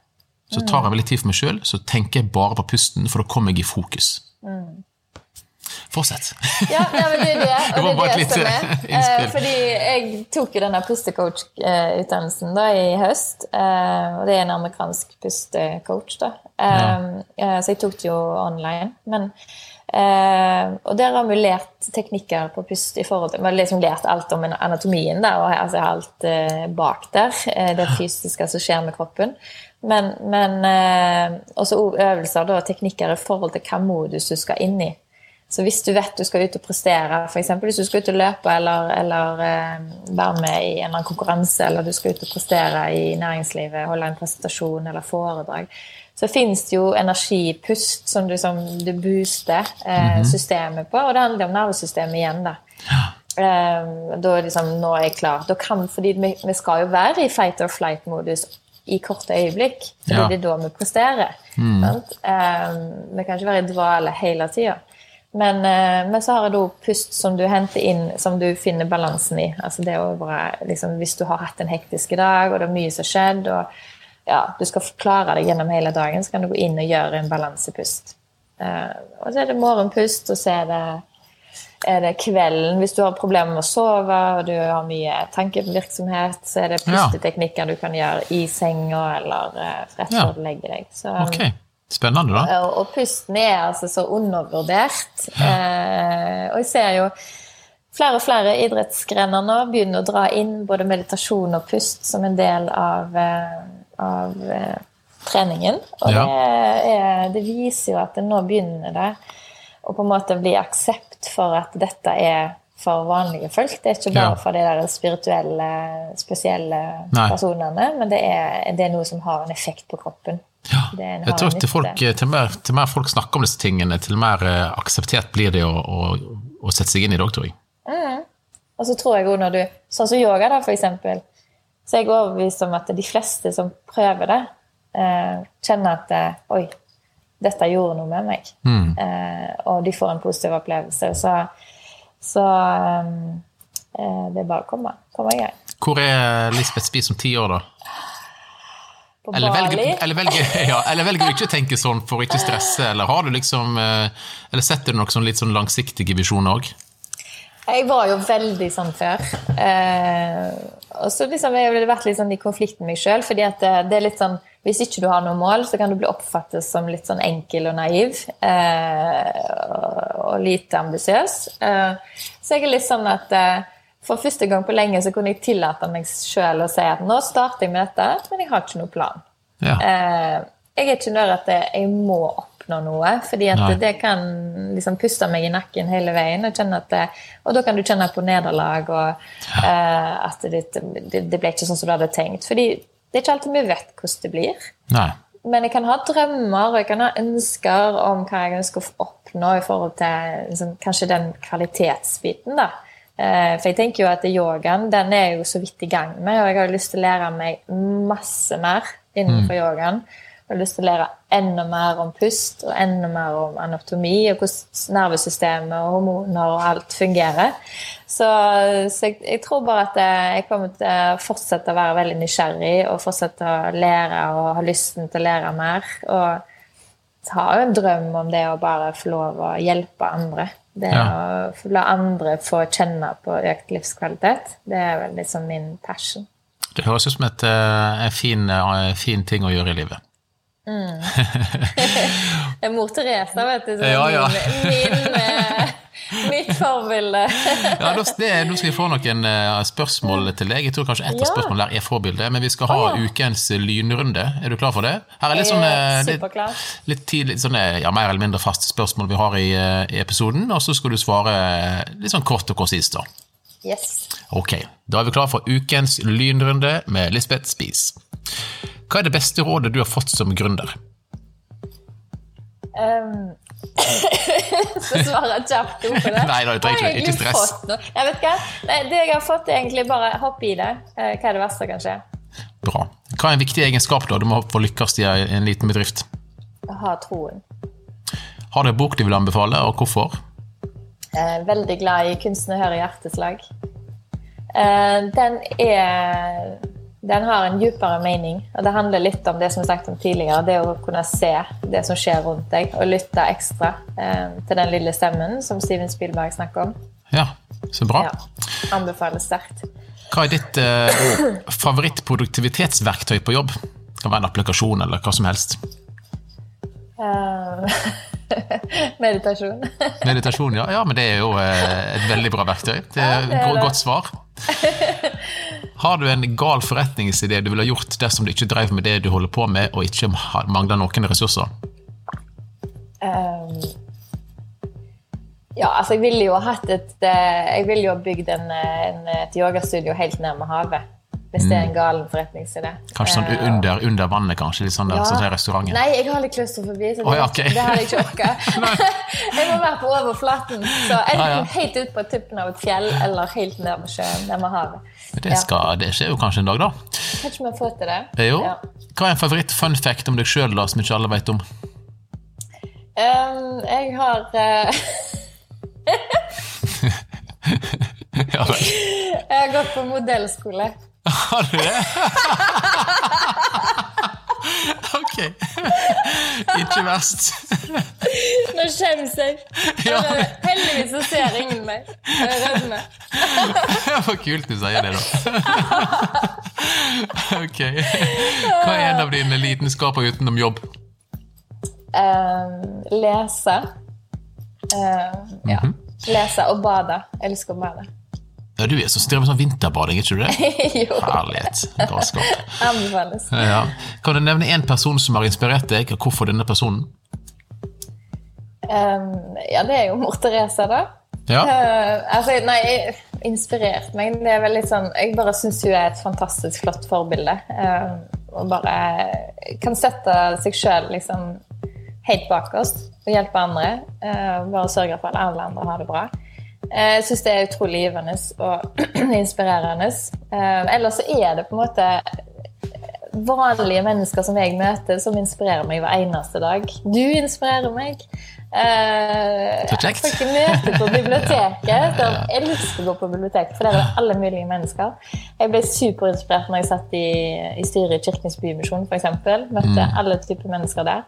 Så tar jeg veldig tid for meg sjøl, så tenker jeg bare på pusten, for da kommer jeg i fokus. Mm. Fortsett. Ja, nei, men det er det. Og det, er det som er. Eh, fordi jeg tok jo denne pustecoach-utdannelsen da i høst. Eh, og det er en amerikansk pustecoach, da. Ja. Eh, så jeg tok det jo online. Men Uh, og der har vi lært teknikker på pust i forhold til Vi har liksom lært alt om anatomien der, og altså alt uh, bak der. Uh, det fysiske som skjer med kroppen. Men, men også øvelser og teknikker i forhold til hva modus du skal inn i. Så hvis du vet du skal ut og prestere, f.eks. hvis du skal ut og løpe eller, eller uh, være med i en eller annen konkurranse, eller du skal ut og prestere i næringslivet, holde en presentasjon eller foredrag, så fins det jo energipust som du, som du booster mm -hmm. systemet på, og det handler om nervesystemet igjen, da. Uh, da liksom, nå er jeg klar. Da kan, fordi vi, vi skal jo være i fight or flight-modus i korte øyeblikk. Fordi ja. det er da vi presterer. Mm. vi kan ikke være i dvale hele tida. Men, eh, men, så har jeg da pust som du henter inn, som du finner balansen i. Altså det å bare, liksom, hvis du har hatt en hektisk dag, og det er mye som har skjedd, og ja, du skal klare deg gjennom hele dagen, så kan du gå inn og gjøre en balansepust. Uh, og så er det morgenpust, og så er det, er det kvelden. Hvis du har problemer med å sove og du har mye tankevirksomhet, så er det pusteteknikker du kan gjøre i senga eller uh, rett før du legger deg. Så, okay. Spennende, da. Og, pusten er altså så undervurdert. Eh, og jeg ser jo flere og flere idrettsgrener nå begynner å dra inn både meditasjon og pust som en del av, eh, av eh, treningen. Og ja. det, er, det, viser jo at det nå begynner det å på en måte bli aksept for at dette er for vanlige folk. Det er ikke bare ja. for de der spirituelle, spesielle Nei. personene, men det er, det er noe som har en effekt på kroppen. Ja, jeg tror til, folk, til, mer, til, mer, folk snakker om disse tingene, til mer eh, akseptert blir det å, å, å sette seg inn i det òg, tror jeg. Mm. Og så tror jeg òg når du Sånn som yoga, da, for eksempel. Så jeg er overbevist om at de fleste som prøver det, eh, kjenner at eh, Oi, dette gjorde noe med meg. Mm. Eh, og de får en positiv opplevelse. Så, så eh, det er bare å komme, komme i gang. Hvor er Lisbeth Spies om ti år, da? På eller Bali? velger, eller, velger, ja, eller velger du ikke å tenke sånn for å ikke stresse, eller har du liksom eh, Eller setter du noen sånn litt sånn langsiktige visjoner òg? Jeg var jo veldig sånn før. Eh, og så liksom, jeg har vært litt sånn i konflikt med meg sjøl. fordi at det, det, er litt sånn, Hvis ikke du har noe mål, så kan du bli oppfattet som litt sånn enkel og naiv. Eh, og, og, lite ambisiøs. Eh, så jeg er litt sånn at eh, for første gang på lenge så kunne jeg tillate meg sjøl å si at nå starter jeg med dette, men jeg har ikke noen plan. Ja. Eh, jeg er ikke der at jeg må oppnå noe, fordi at det kan liksom puste meg i nakken hele veien. Og, det, og da kan du kjenne på nederlag og eh, at det, det, det, ble ikke sånn som du hadde tenkt. Fordi det er ikke alltid vi vet hvordan det blir. Nei. Men jeg kan ha drømmer og jeg kan ha ønsker om hva jeg ønsker å oppnå i forhold til liksom, kanskje den kvalitetsbiten. da. Eh, for jeg tenker jo at yogaen den er jo så vidt i gang med, og jeg har lyst til å lære meg masse mer innenfor mm. yogaen. Jeg har lyst til å lære enda mer om pust og enda mer om anatomi og hvordan nervesystemet og hormoner og alt fungerer. Så, så jeg, jeg, tror bare at jeg kommer til å fortsette å være veldig nysgjerrig og fortsette å lære og ha lysten til å lære mer. Og har jo en drøm om det å bare få lov å hjelpe andre. Det ja. å la andre få kjenne på økt livskvalitet, det er vel liksom min passion. Det høres ut som et, eh, en fin, eh, fin, ting å gjøre i livet. Mm. det er mor Teresa, vet du. Ja, ja. Min, min, eh, mitt forbilde. ja, Nå skal vi få noen spørsmål til deg. Jeg tror kanskje ett av spørsmålene der er forbilde. Men vi skal ha oh, ja. ukens lynrunde. Er du klar for det? Her er litt sånn, litt, litt, tidlig, sånne, ja, mer eller mindre faste spørsmål vi har i, i episoden. Og så skal du svare litt sånn kort og konsist. da. Yes. Ok, da er vi klar for ukens lynrunde med Lisbeth Spies. Hva er det beste rådet du har fått som gründer? Um, så svarer jeg kjapt på det. Nei da, ikke, ikke stress. Jeg vet hva? Nei, det jeg har fått, er egentlig bare hopp i det. Eh, hva er det verste som kan skje? Bra. Hva er en viktig egenskap da du må få lykkes i en liten bedrift? Ha troen. Har du en bok du vil anbefale, og hvorfor? Eh, veldig glad i 'Kunsten å høre hjerteslag'. Eh, den er den har en dypere mening. og Det handler litt om det som er sagt om tidligere. Det å kunne se det som skjer rundt deg, og lytte ekstra eh, til den lille stemmen som Steven Spielberg snakker om. Ja, så bra. Ja, Anbefales sterkt. Hva er ditt eh, favorittproduktivitetsverktøy på jobb? Det kan være en applikasjon eller hva som helst. Uh, Meditasjon. Meditasjon, ja. ja. Men det er jo eh, et veldig bra verktøy. Det er et godt svar. Har du en gal forretningsidé du ville gjort dersom du ikke drev med det du holder på med, og ikke mangler noen ressurser? Um, ja, altså jeg ville jo hatt et eh, Jeg ville jo bygd en, en, et yogastudio helt nærme havet. Hvis det er en gal galen forretningsidé. Kanskje sånn eh, under, under vannet, kanskje? Litt sånn der, ja. sånn restauranten? Nei, jeg har litt klaustrofobi, så det, oh, ja, okay. det hadde jeg ikke orka. jeg må være på overflaten. Så enten ah, ja. helt ut på tuppen av et fjell eller helt ned med sjøen, ned med havet. Det, skal, det, skjer jo kanskje en dag, da. Kanskje vi får til det. Jo. Hva er en favoritt-fun fact om deg sjøl som ikke alle vet om? Um, jeg har uh... jeg har gått på modellskole. Har du det? ok. Ikke verst. Nå skjemmes jeg. Heldigvis så ser ingen meg. Jeg rødmer. det var kult du sier det, da. ok. Hva er en av dine lidenskaper utenom jobb? Um, lese. Uh, ja. Mm -hmm. Lese og bade. Jeg elsker å bade. Ja, Du er som driver med sånn vinterbading, ikke du det? jo. Herlighet. Galskap. Anbefales. Ja. Kan du nevne én person som har inspirert deg, og hvorfor denne personen? Um, ja, det er jo mor Teresa, da. Ja. Uh, altså, nei, inspirert meg. Det er vel litt sånn Jeg bare syns hun er et fantastisk flott forbilde. Uh, og bare kan sette seg sjøl liksom helt bak oss og hjelpe andre. Uh, bare sørge for at alle andre har det bra. Eh, jeg syns det er utrolig givende og inspirerende. Eh, ellers så er det på en måte vanlige mennesker som jeg møter, som inspirerer meg hver eneste dag. Du inspirerer meg. Jeg får ikke møte på biblioteket. Jeg elsker å gå på biblioteket, for der er det alle mulige mennesker. Jeg ble superinspirert når jeg satt i, i styret i Kirkens Bymisjon, f.eks. Møtte mm. alle typer mennesker der.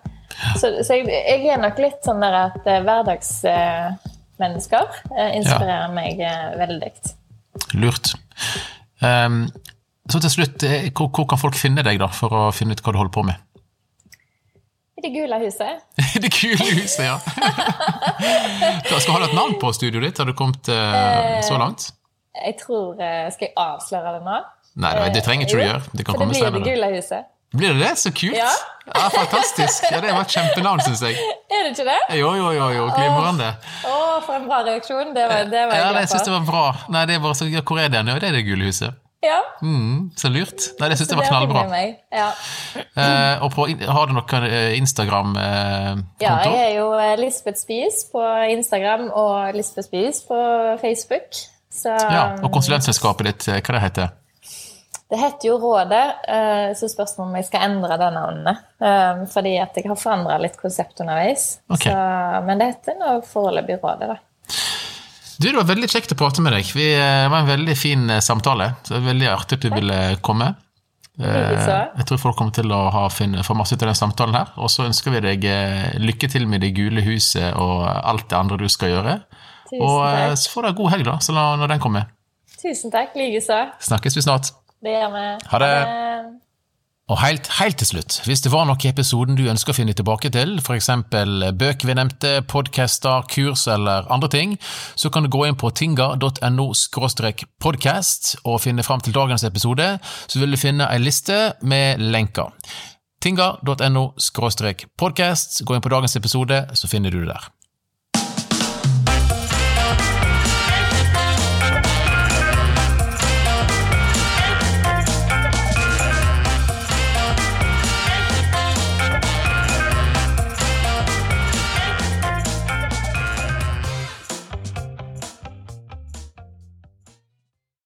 Så, så jeg, jeg, er nok litt sånn der at eh, hverdagsmennesker eh, inspirerer ja. meg eh, veldig. Lurt. Um, så til slutt, hvor, hvor, kan folk finne deg da, for å finne ut hva du holder på med? I det gule huset. I det gule huset, ja. Skal ha et navn på studioet ditt? Har du kommet så langt? Jeg tror eh, Skal jeg avsløre det nå? Nei, det trenger ikke du gjøre. Det kan For det blir Det gule huset. Blir det det? Så kult! Ja. ja fantastisk! Ja, Det var et kjempenavn, syns jeg. Er det ikke det? Jo, jo, jo. jo. Glimrende. Å, for en bra reaksjon. Det var, det var jeg ja, glad for. Jeg syns det var bra. Nei, det er bare så, Hvor er den? Ja, det er det gule huset. Ja. Mm, så lurt. Nei, det syns jeg var knallbra. Ja. Uh, og på, har du noen eh, Instagram-konto? Eh, ja, jeg er jo Lisbeth Spies på Instagram og Lisbeth Spies på Facebook. Så, ja, Og konsulentselskapet ditt, hva det heter det? Heter jo Rådet, eh, så spørsmålet om jeg skal endre det navnet. Eh, fordi at jeg har forandra litt konsept underveis. Okay. Så, men det heter nå foreløpig Rådet, da. Du, Det var veldig kjekt å prate med deg. Vi, det var en veldig fin samtale. Så det var Veldig artig at du ville komme. Jeg tror folk kommer til å ha, finne, få masse ut av den samtalen her. Og så ønsker vi deg lykke til med Det gule huset og alt det andre du skal gjøre. Tusen og eh, takk. så får du god helg, da, så når den kommer. Tusen takk. Likeså. Snakkes vi snart. Det gjør vi. Ha det. Og helt, helt, til slutt, hvis det var noe i episoden du ønsker å finne tilbake til, f.eks. bøker vi nevnte, podcaster, kurs eller andre ting, så kan du gå inn på tinga.no podcast og finne fram til dagens episode, så vil du finne ei liste med lenker. Tinga.no podcast. Gå inn på dagens episode, så finner du det der.